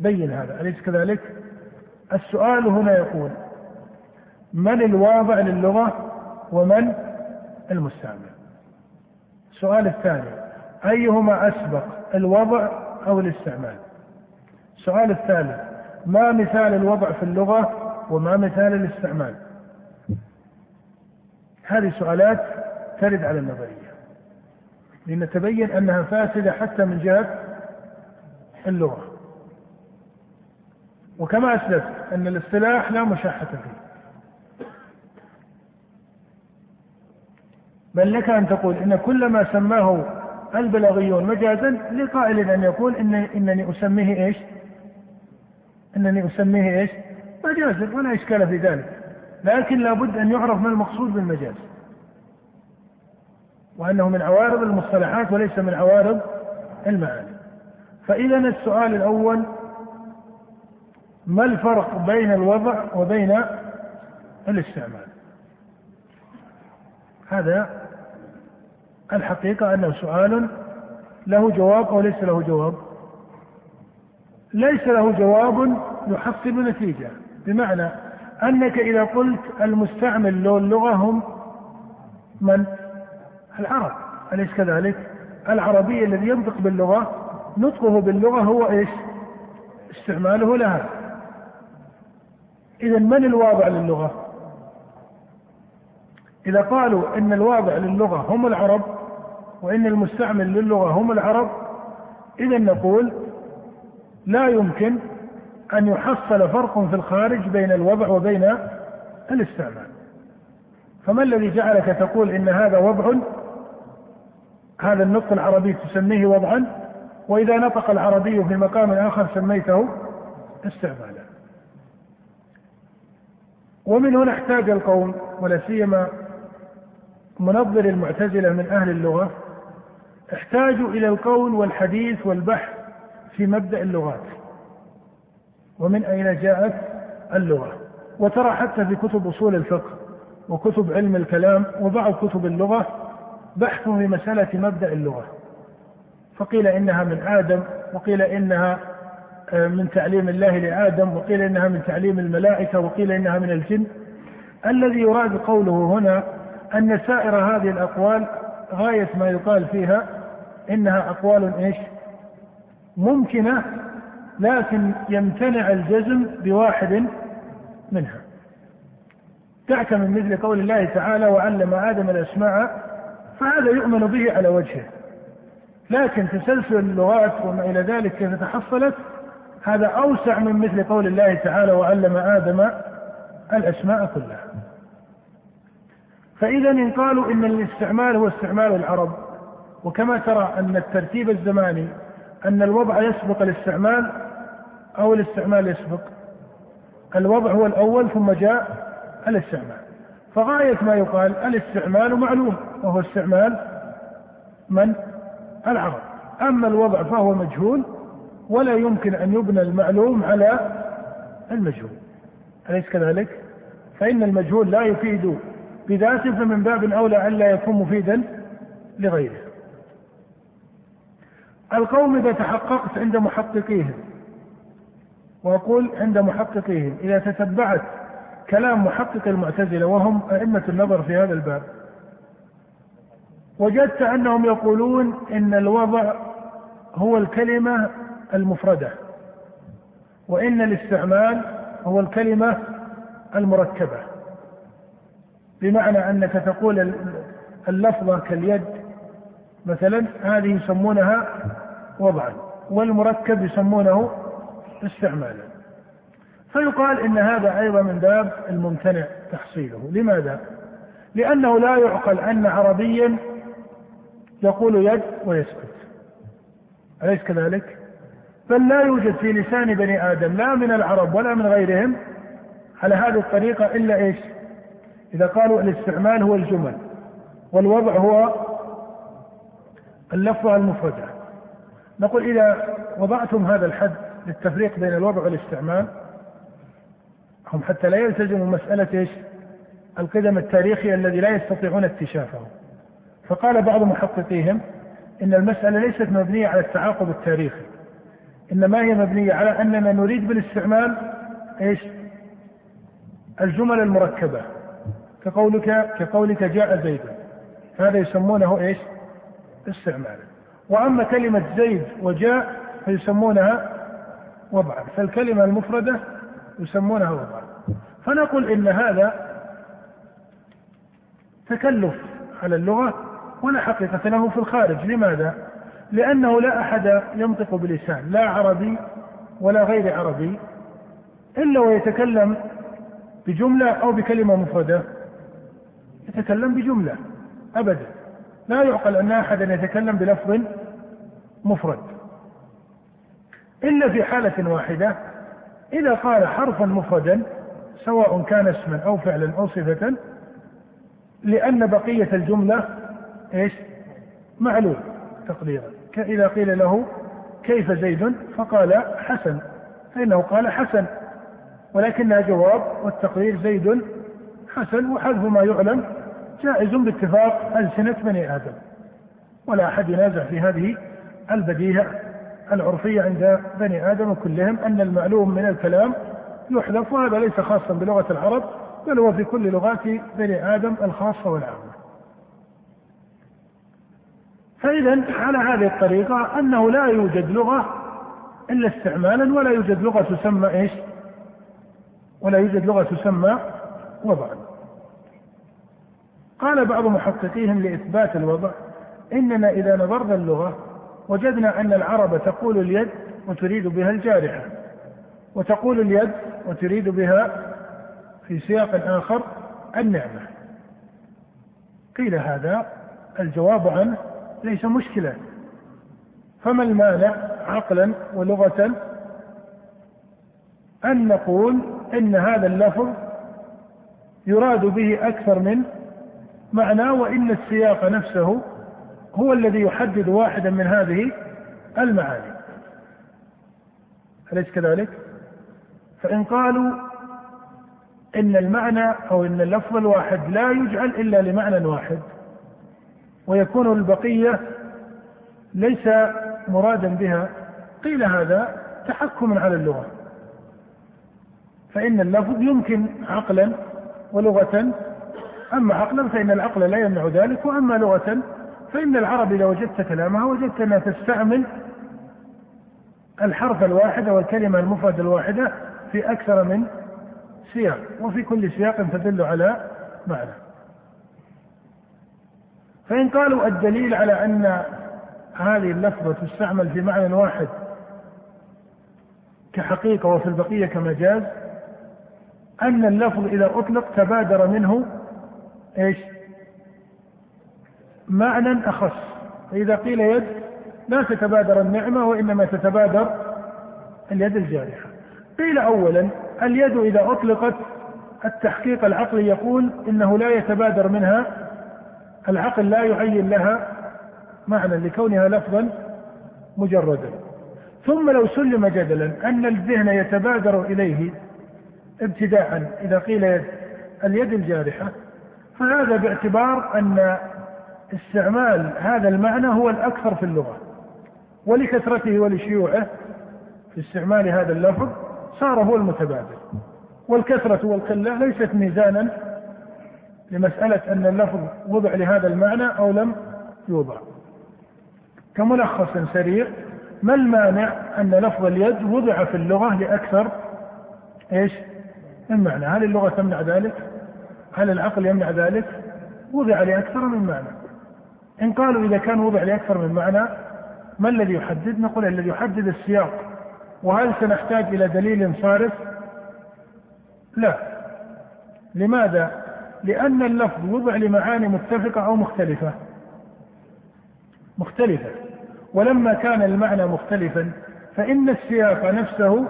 بين هذا. أليس كذلك؟ السؤال هنا يقول من الواضع للغة ومن المستعمل؟ السؤال الثاني أيهما أسبق الوضع أو الاستعمال؟ السؤال الثالث ما مثال الوضع في اللغة وما مثال الاستعمال؟ هذه سؤالات ترد على النظرية. لأن تبين أنها فاسدة حتى من جهة اللغة وكما أسلفت أن الاصطلاح لا مشاحة فيه بل لك أن تقول إن كل ما سماه البلاغيون مجازا لقائل أن يقول إن إنني أسميه إيش؟ إنني أسميه إيش؟ مجازا ولا إشكال في ذلك لكن لابد أن يعرف ما المقصود بالمجاز وأنه من عوارض المصطلحات وليس من عوارض المعاني. فإذا السؤال الأول ما الفرق بين الوضع وبين الاستعمال؟ هذا الحقيقة أنه سؤال له جواب أو ليس له جواب. ليس له جواب يحصل نتيجة بمعنى أنك إذا قلت المستعمل له اللغة هم من؟ العرب أليس كذلك؟ العربي الذي ينطق باللغة نطقه باللغة هو إيش؟ استعماله لها. إذا من الواضع للغة؟ إذا قالوا إن الواضع للغة هم العرب وإن المستعمل للغة هم العرب إذا نقول لا يمكن أن يحصل فرق في الخارج بين الوضع وبين الاستعمال فما الذي جعلك تقول إن هذا وضع هذا النطق العربي تسميه وضعا وإذا نطق العربي في مقام آخر سميته استعمالا. ومن هنا احتاج القوم ولا سيما منظر المعتزلة من أهل اللغة احتاجوا إلى القول والحديث والبحث في مبدأ اللغات. ومن أين جاءت اللغة؟ وترى حتى في كتب أصول الفقه وكتب علم الكلام وبعض كتب اللغة بحث في مسألة مبدأ اللغة. فقيل إنها من آدم وقيل إنها آه، من تعليم الله لآدم وقيل إنها من تعليم الملائكة وقيل إنها من الجن. الذي يراد قوله هنا أن سائر هذه الأقوال غاية ما يقال فيها إنها أقوال إيش؟ ممكنة لكن يمتنع الجزم بواحد منها. دعك من مثل قول الله تعالى وعلم آدم الأسماء فهذا يؤمن به على وجهه. لكن تسلسل اللغات وما إلى ذلك كيف تحصلت هذا أوسع من مثل قول الله تعالى وعلم آدم الأسماء كلها فإذا إن قالوا إن الاستعمال هو استعمال العرب. وكما ترى أن الترتيب الزماني أن الوضع يسبق الاستعمال أو الاستعمال يسبق. الوضع هو الأول ثم جاء الاستعمال. فغاية ما يقال الاستعمال معلوم وهو استعمال من؟ العرب. أما الوضع فهو مجهول ولا يمكن أن يبنى المعلوم على المجهول. أليس كذلك؟ فإن المجهول لا يفيد بذاته فمن باب أولى ألا يكون مفيدا لغيره. القوم إذا تحققت عند محققيهم وأقول عند محققيهم إذا تتبعت كلام محقق المعتزلة وهم أئمة النظر في هذا الباب. وجدت أنهم يقولون إن الوضع هو الكلمة المفردة وإن الاستعمال هو الكلمة المركبة. بمعنى أنك تقول اللفظة كاليد مثلا هذه يسمونها وضعا والمركب يسمونه استعمالا. فيقال إن هذا أيضا من باب الممتنع تحصيله. لماذا؟ لأنه لا يعقل أن عربيا يقول يد ويسكت. أليس كذلك؟ بل لا يوجد في لسان بني آدم لا من العرب ولا من غيرهم على هذه الطريقة إلا إيش؟ إذا قالوا الاستعمال هو الجمل والوضع هو اللفظة المفردة نقول إذا وضعتم هذا الحد للتفريق بين الوضع والاستعمال هم حتى لا يلتزموا مسألة إيش؟ القدم التاريخي الذي لا يستطيعون اكتشافه. فقال بعض محققيهم إن المسألة ليست مبنية على التعاقب التاريخي. إنما هي مبنية على أننا نريد بالاستعمال إيش؟ الجمل المركبة كقولك كقولك جاء زيد هذا يسمونه إيش؟ استعمالا وأما كلمة زيد وجاء فيسمونها وضعا فالكلمة المفردة يسمونها وضعا فنقول إن هذا تكلف على اللغة ولا حقيقة له في الخارج. لماذا؟ لأنه لا أحد ينطق بلسان لا عربي ولا غير عربي إلا ويتكلم بجملة أو بكلمة مفردة. يتكلم بجملة أبدا. لا يعقل أن أحدا يتكلم بلفظ مفرد. إلا في حالة واحدة إذا قال حرفا مفردا سواء كان اسما أو فعلا أو صفة لأن بقية الجملة إيش؟ معلوم تقديرا. إذا قيل له كيف زيد؟ فقال حسن. فإنه قال حسن. ولكنها جواب والتقدير زيد حسن وحذف ما يعلم جائز باتفاق ألسنة بني آدم. ولا أحد ينازع في هذه البديهة. العرفية عند بني آدم كلهم أن المعلوم من الكلام يحذف وهذا ليس خاصا بلغة العرب بل هو في كل لغات بني آدم الخاصة والعامة. فإذا على هذه الطريقة أنه لا يوجد لغة إلا استعمالا ولا يوجد لغة تسمى إيش؟ ولا يوجد لغة تسمى وضعا. قال بعض محققيهم لإثبات الوضع إننا إذا نظرنا اللغة وجدنا أن العرب تقول اليد وتريد بها الجارحة وتقول اليد وتريد بها في سياق آخر النعمة. قيل هذا الجواب عنه ليس مشكلة. فما المانع عقلا ولغة أن نقول إن هذا اللفظ يراد به أكثر من معنى وإن السياق نفسه هو الذي يحدد واحدا من هذه المعاني أليس كذلك؟ فإن قالوا إن المعنى أو إن اللفظ الواحد لا يجعل إلا لمعنى واحد ويكون البقية ليس مرادا بها قيل هذا تحكم على اللغة فإن اللفظ يمكن عقلا ولغة أما عقلا فإن العقل لا يمنع ذلك وأما لغة فإن العرب إذا وجدت كلامها وجدت أنها تستعمل الحرف الواحد والكلمة المفردة الواحدة في أكثر من سياق وفي كل سياق تدل على معنى. فإن قالوا الدليل على أن هذه اللفظة تستعمل في معنى واحد كحقيقة وفي البقية كمجاز أن اللفظ إذا أطلق تبادر منه إيش؟ معنى أخص. فإذا قيل يد لا تتبادر النعمة وإنما تتبادر اليد الجارحة. قيل أولا اليد إذا أطلقت التحقيق العقلي يقول إنه لا يتبادر منها العقل لا يعين لها معنى لكونها لفظا مجردا. ثم لو سلم جدلا أن الذهن يتبادر إليه ابتداء إذا قيل يد اليد الجارحة فهذا باعتبار أن استعمال هذا المعنى هو الأكثر في اللغة ولكثرته ولشيوعه في استعمال هذا اللفظ صار هو المتبادل. والكثرة والقلة ليست ميزانا لمسألة أن اللفظ وضع لهذا المعنى أو لم يوضع. كملخص سريع ما المانع أن لفظ اليد وضع في اللغة لأكثر إيش؟ من معنى؟ هل اللغة تمنع ذلك؟ هل العقل يمنع ذلك؟ وضع لأكثر من معنى. إن قالوا إذا كان وضع لأكثر من معنى ما الذي يحدد؟ نقول الذي يحدد السياق. وهل سنحتاج إلى دليل صارف لا. لماذا؟ لأن اللفظ وضع لمعاني متفقة أو مختلفة. مختلفة. ولما كان المعنى مختلفا فإن السياق نفسه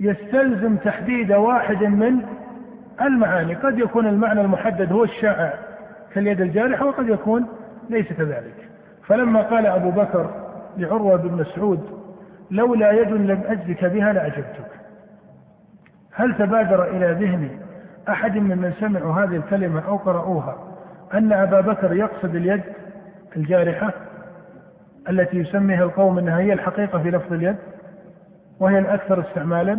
يستلزم تحديد واحد من المعاني. قد يكون المعنى المحدد هو الشائع. كاليد الجارحة وقد يكون ليس كذلك. فلما قال أبو بكر لعروة بن مسعود لولا يد لم أجزك بها لأجبتك. هل تبادر إلى ذهن أحد ممن سمعوا هذه الكلمة أو قرأوها أن أبا بكر يقصد اليد الجارحة التي يسميها القوم أنها هي الحقيقة في لفظ اليد وهي الأكثر استعمالا؟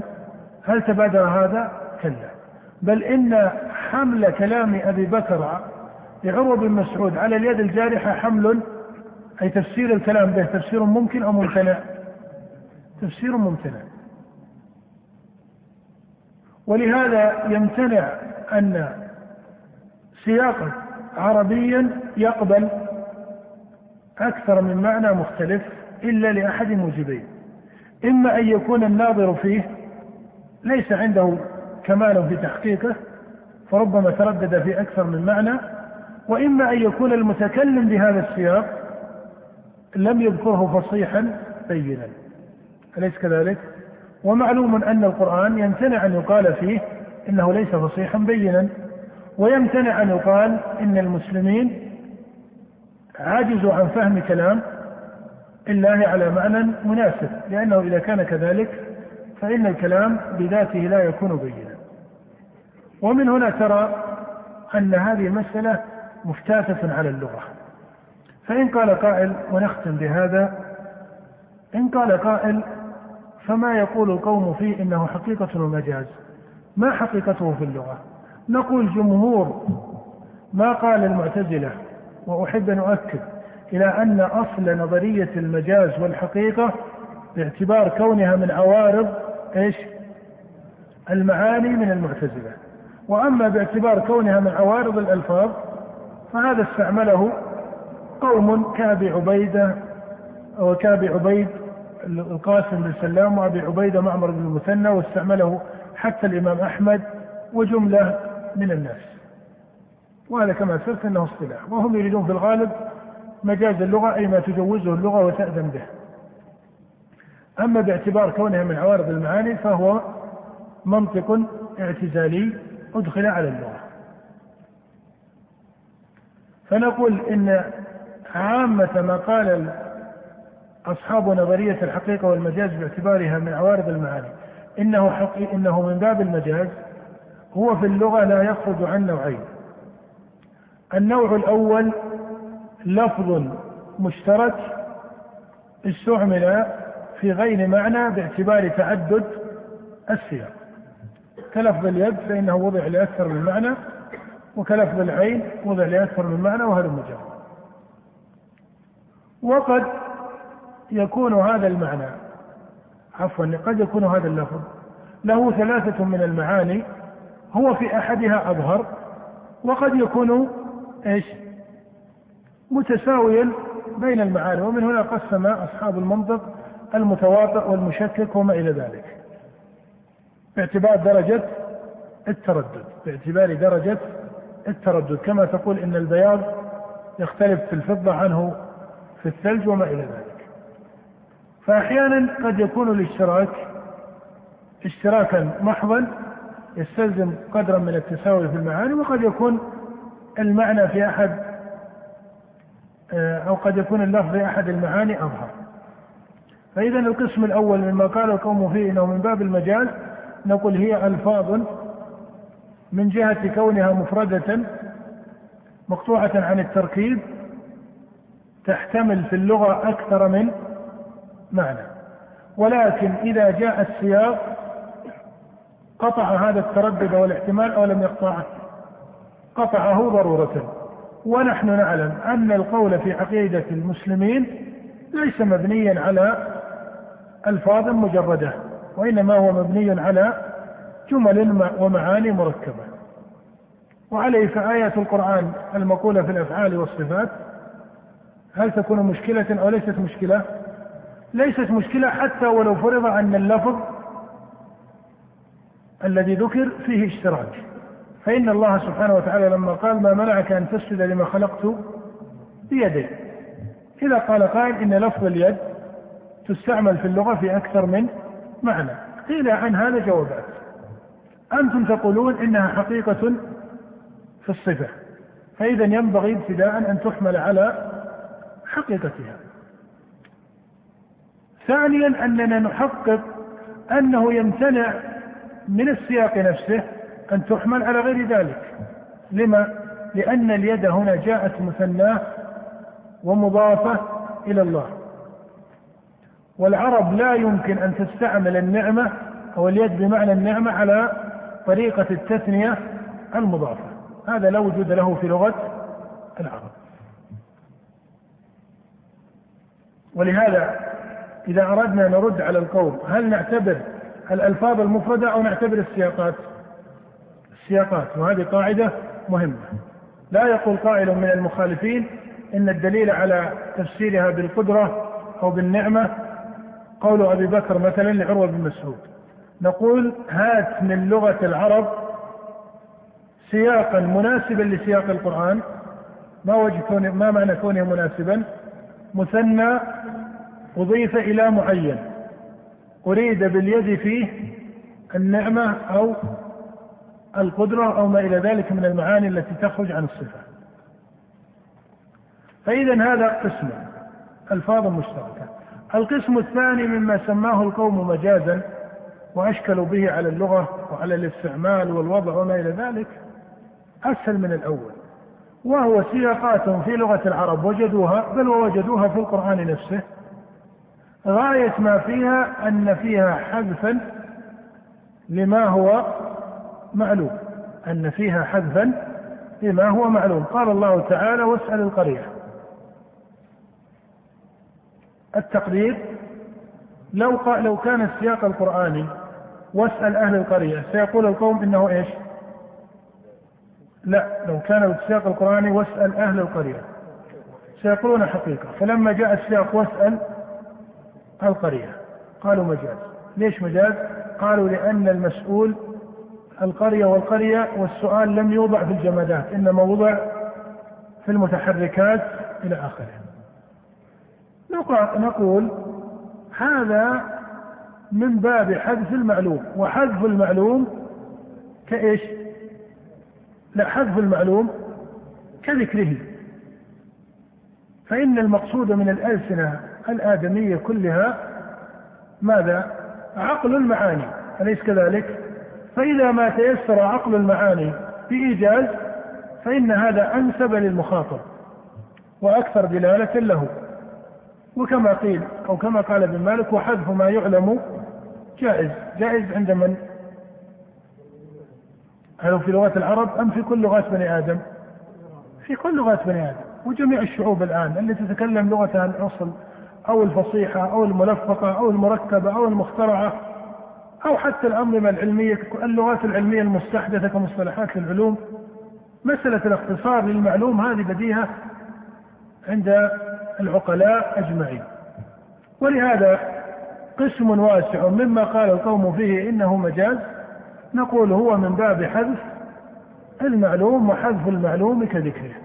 هل تبادر هذا؟ كلا. بل إن حمل كلام أبي بكر لعروة بن مسعود على اليد الجارحة حمل أي تفسير الكلام به تفسير ممكن أو ممتنع؟ تفسير ممتنع. ولهذا يمتنع أن سياقا عربيا يقبل أكثر من معنى مختلف إلا لأحد موجبين. إما أن يكون الناظر فيه ليس عنده كمال في تحقيقه فربما تردد في أكثر من معنى وإما أن يكون المتكلم بهذا السياق لم يذكره فصيحا بينا أليس كذلك؟ ومعلوم أن القرآن يمتنع أن يقال فيه إنه ليس فصيحا بينا ويمتنع أن يقال إن المسلمين عجزوا عن فهم كلام الله على معنى مناسب لأنه إذا كان كذلك فإن الكلام بذاته لا يكون بينا ومن هنا ترى أن هذه المسألة مفتاتة على اللغة. فإن قال قائل ونختم بهذا إن قال قائل فما يقول القوم فيه إنه حقيقة المجاز ما حقيقته في اللغة. نقول جمهور ما قال المعتزلة وأحب أن أؤكد إلى أن أصل نظرية المجاز والحقيقة باعتبار كونها من عوارض إيش؟ المعاني من المعتزلة. وأما باعتبار كونها من عوارض الألفاظ فهذا استعمله قوم كأبي عبيدة وكأبي عبيد القاسم بن سلام وأبي عبيدة معمر بن المثنى واستعمله حتى الإمام أحمد وجملة من الناس. وهذا كما سرت أنه اصطلاح. وهم يريدون في الغالب مجاز اللغة أي ما تجوزه اللغة وتأذن به. أما باعتبار كونها من عوارض المعاني فهو منطق اعتزالي أدخل على اللغة. فنقول إن عامة ما قال أصحاب نظرية الحقيقة والمجاز باعتبارها من عوارض المعاني إنه حقي إنه من باب المجاز هو في اللغة لا يخرج عن نوعين. النوع الأول لفظ مشترك استعمل في غير معنى باعتبار تعدد السياق. كلفظ اليد فإنه وضع لأكثر من معنى وكلفظ العين وضع لأكثر من معنى وهذا مجرد وقد يكون هذا المعنى عفوا قد يكون هذا اللفظ له ثلاثة من المعاني هو في أحدها أظهر وقد يكون إيش؟ متساويا بين المعاني ومن هنا قسم أصحاب المنطق المتواطئ والمشكك وما إلى ذلك باعتبار درجة التردد باعتبار درجة التردد. كما تقول إن البياض يختلف في الفضة عنه في الثلج وما إلى ذلك. فأحيانا قد يكون الاشتراك اشتراكا محضا يستلزم قدرا من التساوي في المعاني وقد يكون المعنى في أحد أو قد يكون اللفظ في أحد المعاني أظهر. فإذا القسم الأول مما قال القوم فيه إنه من باب المجاز نقول هي ألفاظ من جهة كونها مفردة مقطوعة عن التركيب تحتمل في اللغة أكثر من معنى. ولكن إذا جاء السياق قطع هذا التردد والاحتمال أو لم يقطعه. قطعه ضرورة. ونحن نعلم أن القول في عقيدة المسلمين ليس مبنيا على ألفاظ مجردة وإنما هو مبني على جمل ومعاني مركبة. وعليه فآية القرآن المقولة في الأفعال والصفات. هل تكون مشكلة أو ليست مشكلة؟ ليست مشكلة حتى ولو فرض أن اللفظ الذي ذكر فيه اشتراك. فإن الله سبحانه وتعالى لما قال ما منعك أن تسجد لما خلقت بيدي. إذا قال قائل إن لفظ اليد تستعمل في اللغة في أكثر من معنى. قيل عن هذا جوابات. أنتم تقولون إنها حقيقة في الصفة فإذا ينبغي ابتداء أن تحمل على حقيقتها. ثانيا أننا نحقق أنه يمتنع من السياق نفسه أن تحمل على غير ذلك. لما؟ لأن اليد هنا جاءت مثناة ومضافة إلى الله. والعرب لا يمكن أن تستعمل النعمة أو اليد بمعنى النعمة على طريقة التثنية المضافة. هذا لا وجود له في لغة العرب. ولهذا إذا أردنا نرد على القوم هل نعتبر الألفاظ المفردة أو نعتبر السياقات؟ السياقات وهذه قاعدة مهمة. لا يقول قائل من المخالفين إن الدليل على تفسيرها بالقدرة أو بالنعمة قول أبي بكر مثلا لعروة بن مسعود. نقول هات من لغة العرب سياقا مناسبا لسياق القرآن. ما وجه كونه ما معنى كونه مناسبا؟ مثنى أضيف إلى معين. أريد باليد فيه النعمة أو القدرة أو ما إلى ذلك من المعاني التي تخرج عن الصفة. فإذا هذا قسم ألفاظ مشتركة. القسم الثاني مما سماه القوم مجازا وأشكلوا به على اللغة وعلى الاستعمال والوضع وما إلى ذلك أسهل من الأول. وهو سياقات في لغة العرب وجدوها بل ووجدوها في القرآن نفسه. غاية ما فيها أن فيها حذفا لما هو معلوم. أن فيها حذفا لما هو معلوم. قال الله تعالى واسأل القرية التقدير لو لو كان السياق القرآني واسأل أهل القرية. سيقول القوم إنه إيش؟ لا لو كان السياق القرآني واسأل أهل القرية. سيقولون حقيقة. فلما جاء السياق واسأل القرية قالوا مجاز. ليش مجاز؟ قالوا لأن المسؤول القرية والقرية والسؤال لم يوضع في الجمادات إنما وضع في المتحركات إلى آخره. نقول هذا من باب حذف المعلوم وحذف المعلوم كإيش لا حذف المعلوم كذكره فإن المقصود من الألسنة الآدمية كلها ماذا؟ عقل المعاني أليس كذلك؟ فإذا ما تيسر عقل المعاني بإيجاز فإن هذا أنسب للمخاطب وأكثر دلالة له وكما قيل أو كما قال ابن مالك وحذف ما يعلم جائز جائز عند من؟ هل في لغة العرب أم في كل لغات بني آدم؟ في كل لغات بني آدم وجميع الشعوب الآن التي تتكلم لغتها الأصل أو الفصيحة أو الملفقة أو المركبة أو المخترعة أو حتى الأنظمة العلمية اللغات العلمية المستحدثة كمصطلحات للعلوم مسألة الاختصار للمعلوم هذه بديهة عند العقلاء أجمعين ولهذا قسم واسع مما قال القوم فيه إنه مجاز. نقول هو من باب حذف المعلوم وحذف المعلوم كذكره.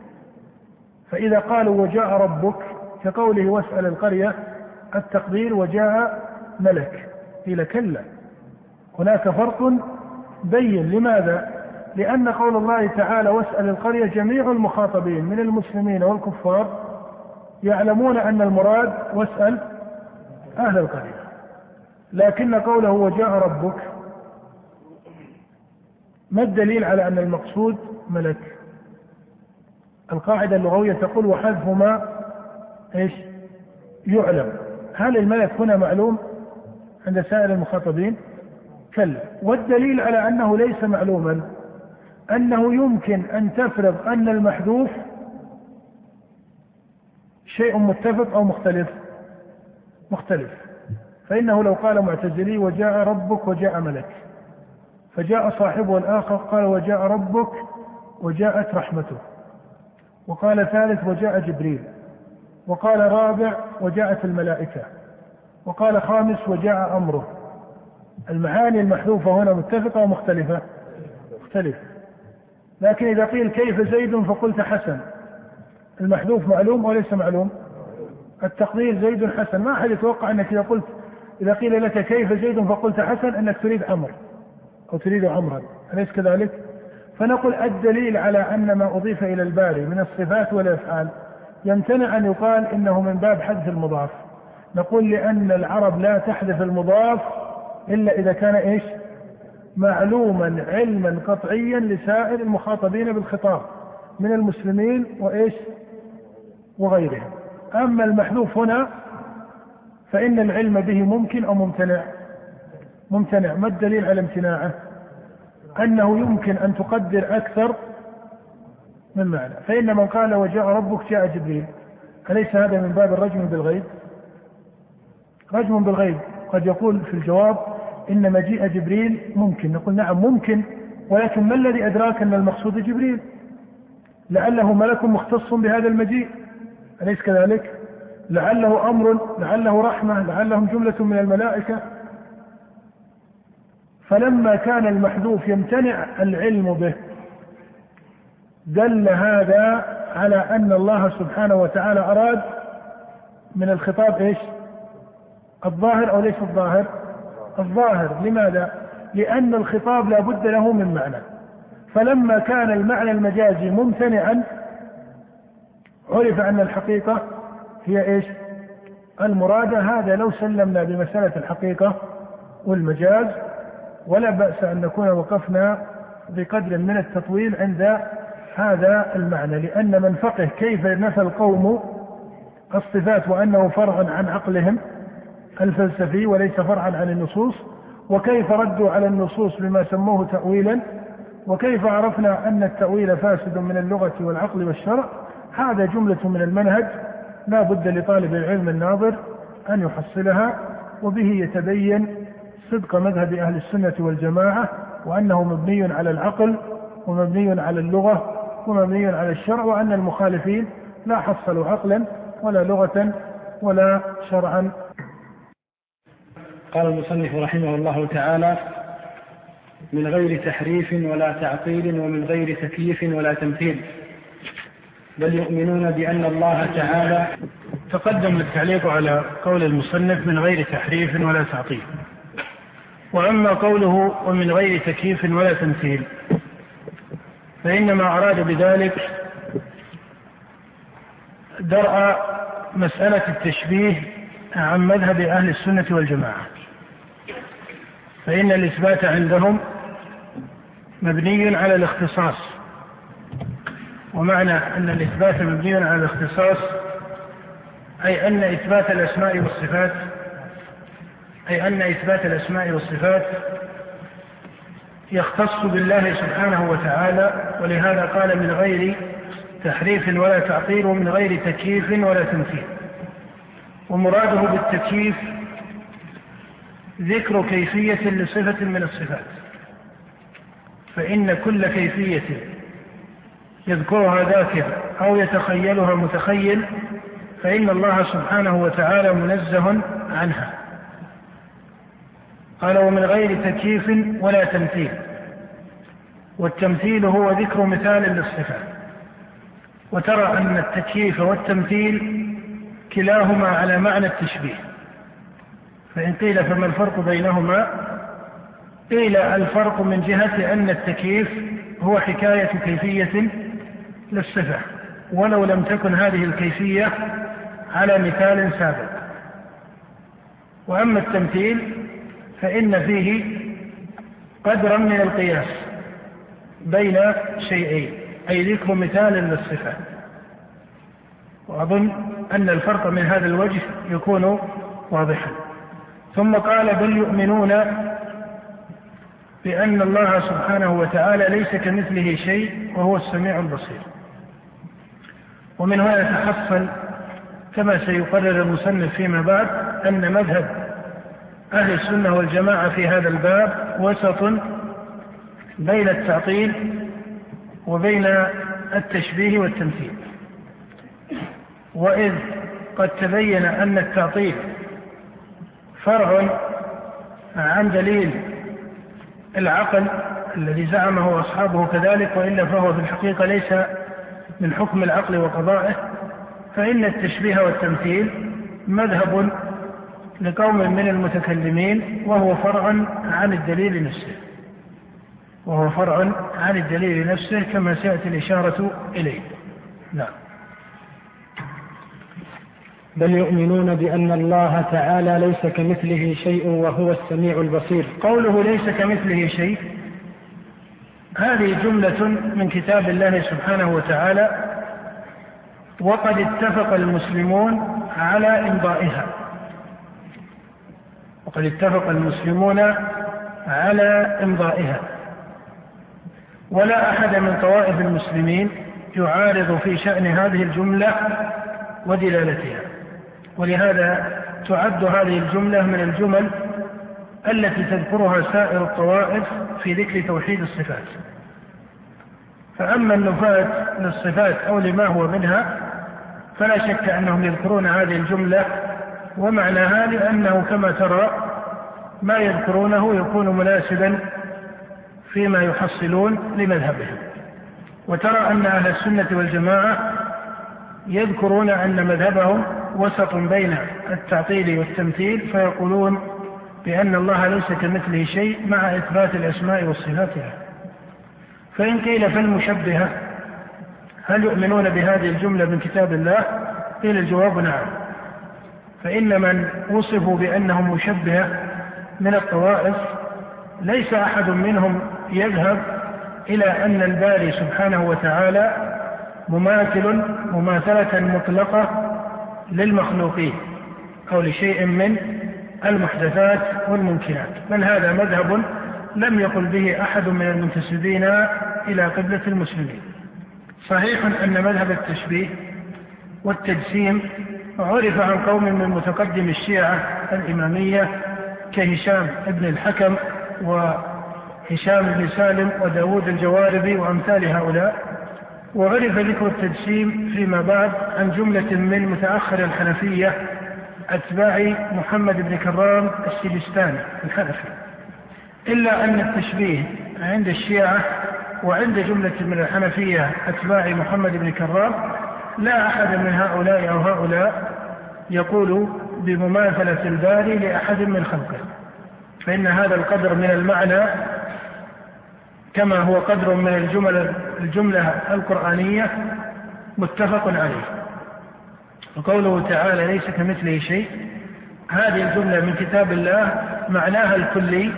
فإذا قالوا وجاء ربك كقوله واسأل القرية التقدير وجاء ملك. قيل كلا. هناك فرق بين لماذا؟ لأن قول الله تعالى واسأل القرية جميع المخاطبين من المسلمين والكفار يعلمون أن المراد واسأل أهل القرية. لكن قوله وجاء ربك ما الدليل على أن المقصود ملك؟ القاعدة اللغوية تقول وحذف ما إيش؟ يعلم. هل الملك هنا معلوم عند سائر المخاطبين؟ كلا. والدليل على أنه ليس معلوما أنه يمكن أن تفرض أن المحذوف شيء متفق أو مختلف؟ مختلف. فإنه لو قال معتزلي وجاء ربك وجاء ملك. فجاء صاحبه الآخر قال وجاء ربك وجاءت رحمته. وقال ثالث وجاء جبريل. وقال رابع وجاءت الملائكة. وقال خامس وجاء أمره. المعاني المحذوفة هنا متفقة ومختلفة؟ مختلفة. لكن إذا قيل كيف زيد فقلت حسن. المحذوف معلوم وليس معلوم؟ التقدير زيد حسن. ما أحد يتوقع أنك إذا قلت إذا قيل لك كيف زيد فقلت حسن أنك تريد أمر أو تريد عمرا أليس كذلك؟ فنقول الدليل على أن ما أضيف إلى الباري من الصفات والأفعال يمتنع أن يقال إنه من باب حذف المضاف. نقول لأن العرب لا تحذف المضاف إلا إذا كان إيش؟ معلوما علما قطعيا لسائر المخاطبين بالخطاب من المسلمين وإيش؟ وغيرهم. أما المحذوف هنا فإن العلم به ممكن أو ممتنع. ممتنع. ما الدليل على امتناعه؟ أنه يمكن أن تقدر أكثر من معنى. فإن من قال وجاء ربك جاء جبريل. أليس هذا من باب الرجم بالغيب؟ رجم بالغيب. قد يقول في الجواب إن مجيء جبريل ممكن. نقول نعم ممكن. ولكن ما الذي أدراك أن المقصود جبريل؟ لعله ملك مختص بهذا المجيء. أليس كذلك؟ لعله أمر لعله رحمة لعلهم جملة من الملائكة. فلما كان المحذوف يمتنع العلم به دل هذا على أن الله سبحانه وتعالى أراد من الخطاب إيش؟ الظاهر أو ليس الظاهر؟ الظاهر. لماذا؟ لأن الخطاب لا بد له من معنى. فلما كان المعنى المجازي ممتنعا عرف أن الحقيقة هي إيش؟ المرادة هذا لو سلمنا بمسألة الحقيقة والمجاز ولا بأس أن نكون وقفنا بقدر من التطويل عند هذا المعنى لأن من فقه كيف نفى القوم الصفات وأنه فرع عن عقلهم الفلسفي وليس فرعا عن النصوص وكيف ردوا على النصوص بما سموه تأويلا وكيف عرفنا أن التأويل فاسد من اللغة والعقل والشرع هذا جملة من المنهج لا بد لطالب العلم الناظر أن يحصلها وبه يتبين صدق مذهب أهل السنة والجماعة وأنه مبني على العقل ومبني على اللغة ومبني على الشرع وأن المخالفين لا حصلوا عقلا ولا لغة ولا شرعا. قال المصنف رحمه الله تعالى من غير تحريف ولا تعطيل ومن غير تكييف ولا تمثيل. بل يؤمنون بأن الله تعالى تقدم التعليق على قول المصنف من غير تحريف ولا تعطيل. وأما قوله ومن غير تكييف ولا تمثيل فإنما أراد بذلك درء مسألة التشبيه عن مذهب أهل السنة والجماعة. فإن الإثبات عندهم مبني على الاختصاص. ومعنى أن الإثبات مبني على الاختصاص أي أن إثبات الأسماء والصفات أي أن إثبات الأسماء والصفات يختص بالله سبحانه وتعالى ولهذا قال من غير تحريف ولا تعطيل ومن غير تكييف ولا تمثيل ومراده بالتكييف ذكر كيفية لصفة من الصفات. فإن كل كيفية يذكرها ذاكر أو يتخيلها متخيل فإن الله سبحانه وتعالى منزه عنها. قال ومن غير تكييف ولا تمثيل. والتمثيل هو ذكر مثال للصفات وترى أن التكييف والتمثيل كلاهما على معنى التشبيه. فإن قيل فما الفرق بينهما؟ قيل الفرق من جهة أن التكييف هو حكاية كيفية للصفة ولو لم تكن هذه الكيفية على مثال سابق. وأما التمثيل فإن فيه قدرا من القياس بين شيئين أي ذكر مثال للصفة. وأظن أن الفرق من هذا الوجه يكون واضحا. ثم قال بل يؤمنون بأن الله سبحانه وتعالى ليس كمثله شيء وهو السميع البصير. ومن هنا يتحصل كما سيقرر المصنف فيما بعد أن مذهب أهل السنة والجماعة في هذا الباب وسط بين التعطيل وبين التشبيه والتمثيل. وإذ قد تبين أن التعطيل فرع عن دليل العقل الذي زعمه أصحابه كذلك وإلا فهو في الحقيقة ليس من حكم العقل وقضائه فإن التشبيه والتمثيل مذهب لقوم من المتكلمين وهو فرع عن الدليل نفسه. وهو فرع عن الدليل نفسه كما سيأتي الإشارة إليه. نعم. بل يؤمنون بأن الله تعالى ليس كمثله شيء وهو السميع البصير. قوله ليس كمثله شيء هذه جملة من كتاب الله سبحانه وتعالى وقد اتفق المسلمون على إمضائها وقد اتفق المسلمون على إمضائها ولا أحد من طوائف المسلمين يعارض في شأن هذه الجملة ودلالتها. ولهذا تعد هذه الجملة من الجمل التي تذكرها سائر الطوائف في ذكر توحيد الصفات. فأما النفاة للصفات أو لما هو منها فلا شك أنهم يذكرون هذه الجملة ومعناها لأنه كما ترى ما يذكرونه يكون مناسبا فيما يحصلون لمذهبهم. وترى أن أهل السنة والجماعة يذكرون أن مذهبهم وسط بين التعطيل والتمثيل فيقولون بأن الله ليس كمثله شيء مع إثبات الأسماء والصفات له فإن قيل فالمشبهة هل يؤمنون بهذه الجملة من كتاب الله؟ قيل الجواب نعم فإن من وصفوا بأنهم مشبهة من الطوائف ليس أحد منهم يذهب إلى أن الباري سبحانه وتعالى مماثل مماثلة مطلقة للمخلوقين أو لشيء من المحدثات والممكنات بل هذا مذهب لم يقل به أحد من المنتسبين إلى قبلة المسلمين. صحيح أن مذهب التشبيه والتجسيم عرف عن قوم من متقدم الشيعة الإمامية كهشام بن الحكم وهشام بن سالم وداود الجواربي وأمثال هؤلاء. وعرف ذكر التجسيم فيما بعد عن جملة من متأخر الحنفية أتباع محمد بن كرام السجستاني الحنفي. إلا أن التشبيه عند الشيعة وعند جملة من الحنفية أتباع محمد بن كرام لا أحد من هؤلاء أو هؤلاء يقول بمماثلة الباري لأحد من خلقه فإن هذا القدر من المعنى كما هو قدر من الجمل الجملة القرآنية متفق عليه. وقوله تعالى ليس كمثله شيء. هذه الجملة من كتاب الله معناها الكلي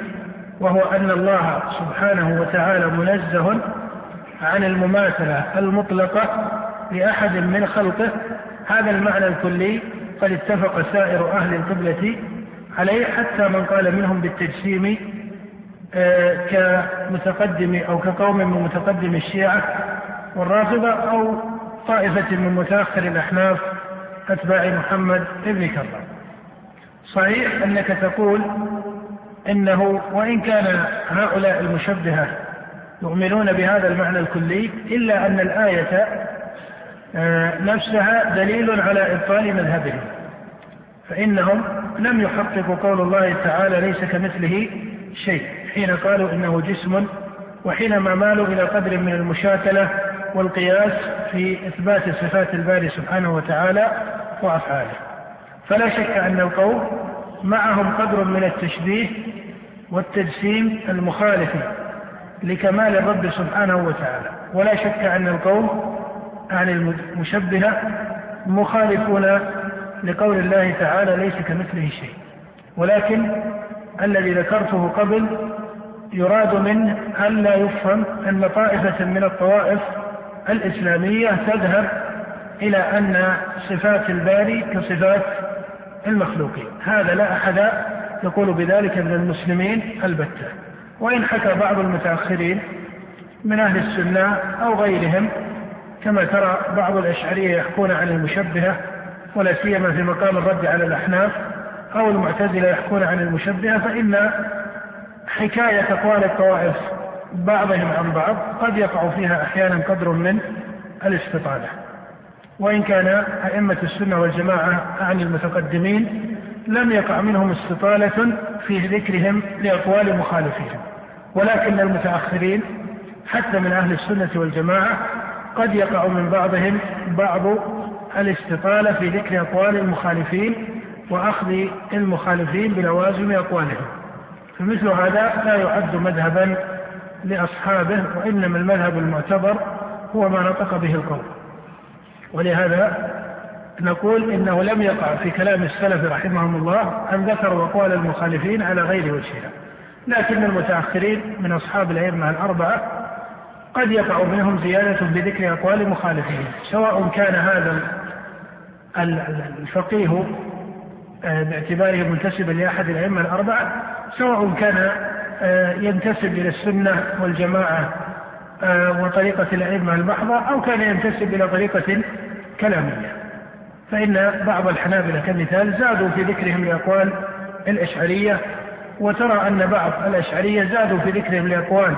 وهو أن الله سبحانه وتعالى منزه عن المماثلة المطلقة لأحد من خلقه. هذا المعنى الكلي قد اتفق سائر أهل القبلة عليه حتى من قال منهم بالتجسيم كمتقدم أو كقوم من متقدم الشيعة والرافضة أو طائفة من متأخر الأحناف أتباع محمد بن كرم صحيح أنك تقول إنه وإن كان هؤلاء المشبهة يؤمنون بهذا المعنى الكلي إلا أن الآية آه، نفسها دليل على إبطال مذهبهم فإنهم لم يحققوا قول الله تعالى ليس كمثله شيء. حين قالوا إنه جسم وحينما مالوا إلى قدر من المشاكلة والقياس في إثبات صفات الباري سبحانه وتعالى وأفعاله. فلا شك أن القوم معهم قدر من التشبيه والتجسيم المخالف لكمال الرب سبحانه وتعالى. ولا شك أن القوم عن المشبهة مخالفون لقول الله تعالى ليس كمثله شيء. ولكن الذي ذكرته قبل يراد منه ألا يفهم أن طائفة من الطوائف الإسلامية تذهب إلى أن صفات الباري كصفات المخلوقين. هذا لا أحد يقول بذلك من المسلمين البتة. وإن حكى بعض المتأخرين من أهل السنة أو غيرهم كما ترى بعض الأشعرية يحكون عن المشبهة ولا سيما في مقام الرد على الأحناف أو المعتزلة يحكون عن المشبهة فإن حكاية أقوال الطوائف بعضهم عن بعض قد يقع فيها أحيانا قدر من الاستطالة. وإن كان أئمة السنة والجماعة عن المتقدمين لم يقع منهم استطالة في ذكرهم لأقوال مخالفيهم. ولكن المتأخرين حتى من أهل السنة والجماعة قد يقع من بعضهم بعض الاستطالة في ذكر أقوال المخالفين وأخذ المخالفين بلوازم أقوالهم. فمثل هذا لا يعد مذهبا لأصحابه وإنما المذهب المعتبر هو ما نطق به القول. ولهذا نقول إنه لم يقع في كلام السلف رحمهم الله أن ذكروا أقوال المخالفين على غير وجهها. لكن المتأخرين من أصحاب الأئمة الأربعة قد يقع منهم زيادة بذكر أقوال مخالفين سواء كان هذا الفقيه باعتباره منتسبا لأحد الأئمة الأربعة سواء كان آه، ينتسب إلى السنة والجماعة آه، وطريقة الأئمة المحضة أو كان ينتسب إلى طريقة كلامية. فإن بعض الحنابلة كمثال زادوا في ذكرهم لأقوال الأشعرية وترى أن بعض الأشعرية زادوا في ذكرهم لأقوال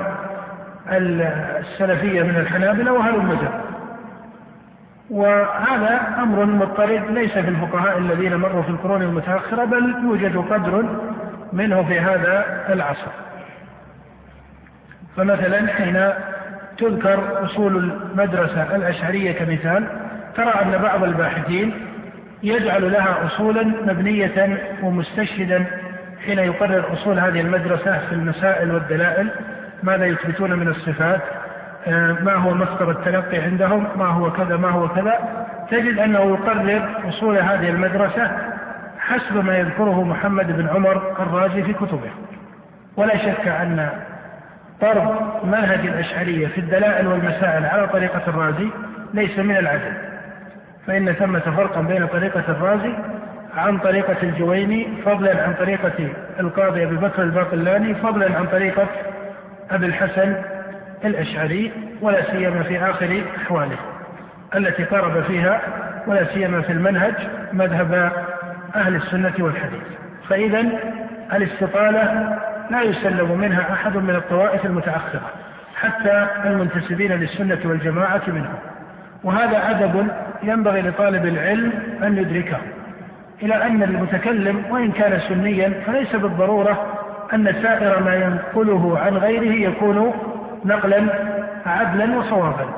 السلفية من الحنابلة وهلم جرا وهذا أمر مضطرد ليس في الفقهاء الذين مروا في القرون المتأخرة بل يوجد قدر منه في هذا العصر. فمثلا حين تذكر أصول المدرسة الأشعرية كمثال ترى أن بعض الباحثين يجعل لها أصولا مبنية ومستشهدا حين يقرر أصول هذه المدرسة في المسائل والدلائل ماذا يثبتون من الصفات؟ ما هو مصدر التلقي عندهم ما هو كذا ما هو كذا. تجد أنه يقرر أصول هذه المدرسة حسب ما يذكره محمد بن عمر الرازي في كتبه. ولا شك أن طرد منهج الأشعرية في الدلائل والمسائل على طريقة الرازي ليس من العدل. فإن ثمة فرقا بين طريقة الرازي عن طريقة الجويني فضلا عن طريقة القاضي أبي بكر الباقلاني فضلا عن طريقة أبي الحسن الأشعري ولا سيما في آخر أحواله التي قارب فيها ولا سيما في المنهج مذهب أهل السنة والحديث. فإذا الاستطالة لا يسلم منها أحد من الطوائف المتأخرة حتى المنتسبين للسنة والجماعة منهم. وهذا أدب ينبغي لطالب العلم أن يدركه. إلى أن المتكلم وإن كان سنيا فليس بالضرورة أن سائر ما ينقله عن غيره يكون نقلا عدلا وصوابا.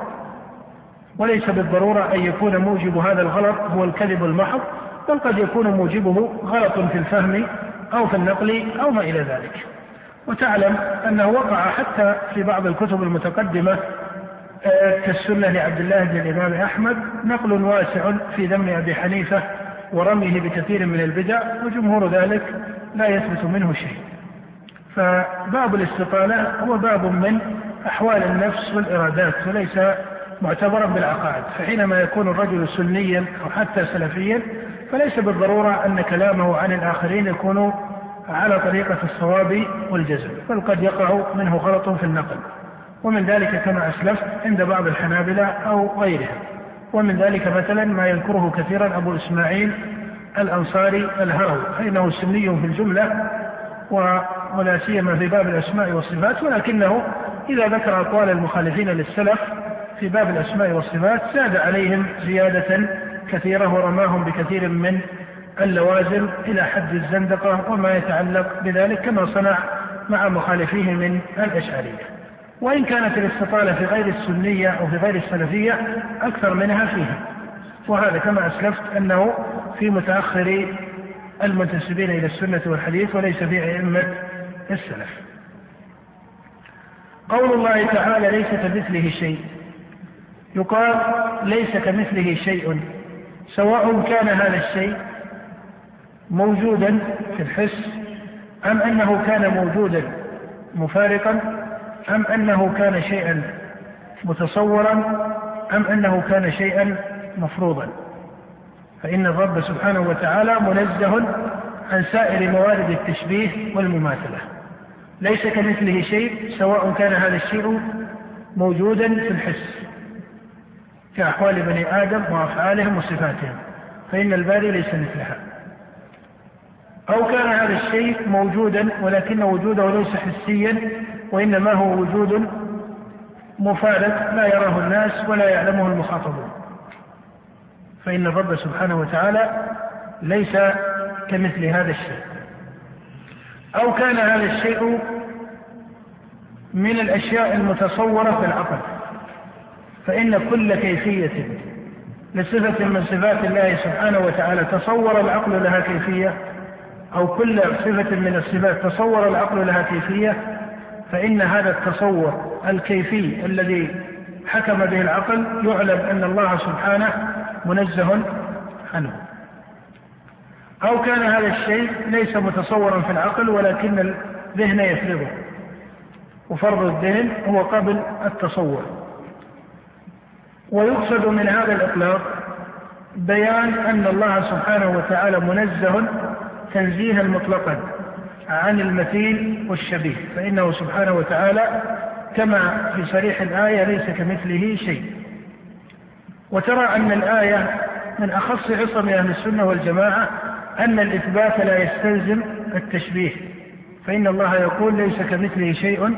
وليس بالضرورة أن يكون موجب هذا الغلط هو الكذب المحض بل قد يكون موجبه غلط في الفهم أو في النقل أو ما إلى ذلك. وتعلم أنه وقع حتى في بعض الكتب المتقدمة آه، كالسنة لعبد الله بن الإمام أحمد نقل واسع في ذم أبي حنيفة ورميه بكثير من البدع وجمهور ذلك لا يثبت منه شيء. فباب الاستطالة هو باب من أحوال النفس والإرادات وليس معتبرا بالعقائد. فحينما يكون الرجل سنيا أو حتى سلفيا فليس بالضرورة أن كلامه عن الآخرين يكون على طريقة الصواب والجزم بل قد يقع منه غلط في النقل. ومن ذلك كما أسلفت عند بعض الحنابلة أو غيرهم. ومن ذلك مثلا ما يذكره كثيرا أبو إسماعيل الأنصاري الهروي فإنه سني في الجملة ولا سيما في باب الأسماء والصفات ولكنه إذا ذكر أقوال المخالفين للسلف في باب الأسماء والصفات زاد عليهم زيادة كثيرة ورماهم بكثير من اللوازم إلى حد الزندقة وما يتعلق بذلك كما صنع مع مخالفيه من الأشعرية. وإن كانت الاستطالة في غير السنية أو في غير السلفية أكثر منها فيها. وهذا كما أسلفت أنه في متأخر المنتسبين إلى السنة والحديث وليس في أئمة السلف. قول الله تعالى ليس كمثله شيء. يقال ليس كمثله شيء. سواء كان هذا الشيء موجودا في الحس أم أنه كان موجودا مفارقا أم أنه كان شيئا متصورا أم أنه كان شيئا مفروضا. فإن الرب سبحانه وتعالى منزه عن سائر موارد التشبيه والمماثلة. ليس كمثله شيء سواء كان هذا الشيء موجودا في الحس كأحوال بني آدم وأفعالهم وصفاتهم فإن الباري ليس مثلها. أو كان هذا الشيء موجودا ولكن وجوده ليس حسيا وإنما هو وجود مفارق لا يراه الناس ولا يعلمه المخاطبون. فإن الرب سبحانه وتعالى ليس كمثل هذا الشيء. أو كان هذا الشيء من الأشياء المتصورة في العقل. فإن كل كيفية لصفة من صفات الله سبحانه وتعالى تصور العقل لها كيفية أو كل صفة من الصفات تصور العقل لها كيفية فإن هذا التصور الكيفي الذي حكم به العقل يعلم أن الله سبحانه منزه عنه. أو كان هذا الشيء ليس متصورا في العقل ولكن الذهن يفرضه وفرض الذهن هو قبل التصور. ويقصد من هذا الإطلاق بيان أن الله سبحانه وتعالى منزه تنزيها مطلقا عن المثيل والشبيه. فإنه سبحانه وتعالى كما في صريح الآية ليس كمثله شيء. وترى أن الآية من أخص عصم أهل السنة والجماعة أن الإثبات لا يستلزم التشبيه فإن الله يقول ليس كمثله شيء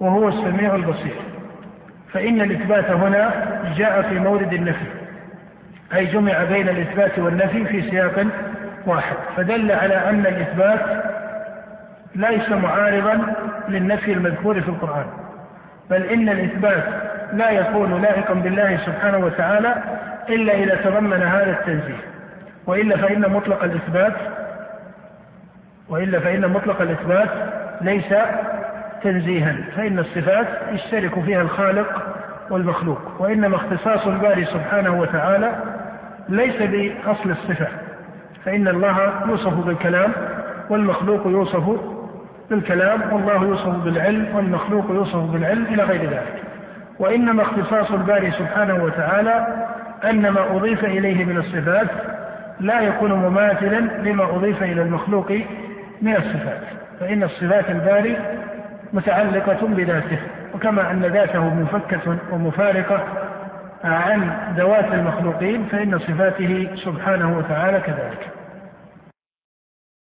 وهو السميع البصير. فإن الإثبات هنا جاء في مورد النفي أي جمع بين الإثبات والنفي في سياق واحد. فدل على أن الإثبات ليس معارضا للنفي المذكور في القرآن بل إن الإثبات لا يكون لائقا بالله سبحانه وتعالى إلا إذا تضمن هذا التنزيه. وإلا فإن مطلق الإثبات وإلا فإن مطلق الإثبات ليس تنزيها فإن الصفات يشترك فيها الخالق والمخلوق وإنما اختصاص الباري سبحانه وتعالى ليس بأصل الصفة فإن الله يوصف بالكلام والمخلوق يوصف بالكلام والله يوصف بالعلم والمخلوق يوصف بالعلم إلى غير ذلك. وإنما اختصاص الباري سبحانه وتعالى أن ما أضيف إليه من الصفات لا يكون مماثلا لما أضيف إلى المخلوق من الصفات فإن الصفات الباري متعلقة بذاته وكما أن ذاته منفكة ومفارقة عن ذوات المخلوقين فإن صفاته سبحانه وتعالى كذلك.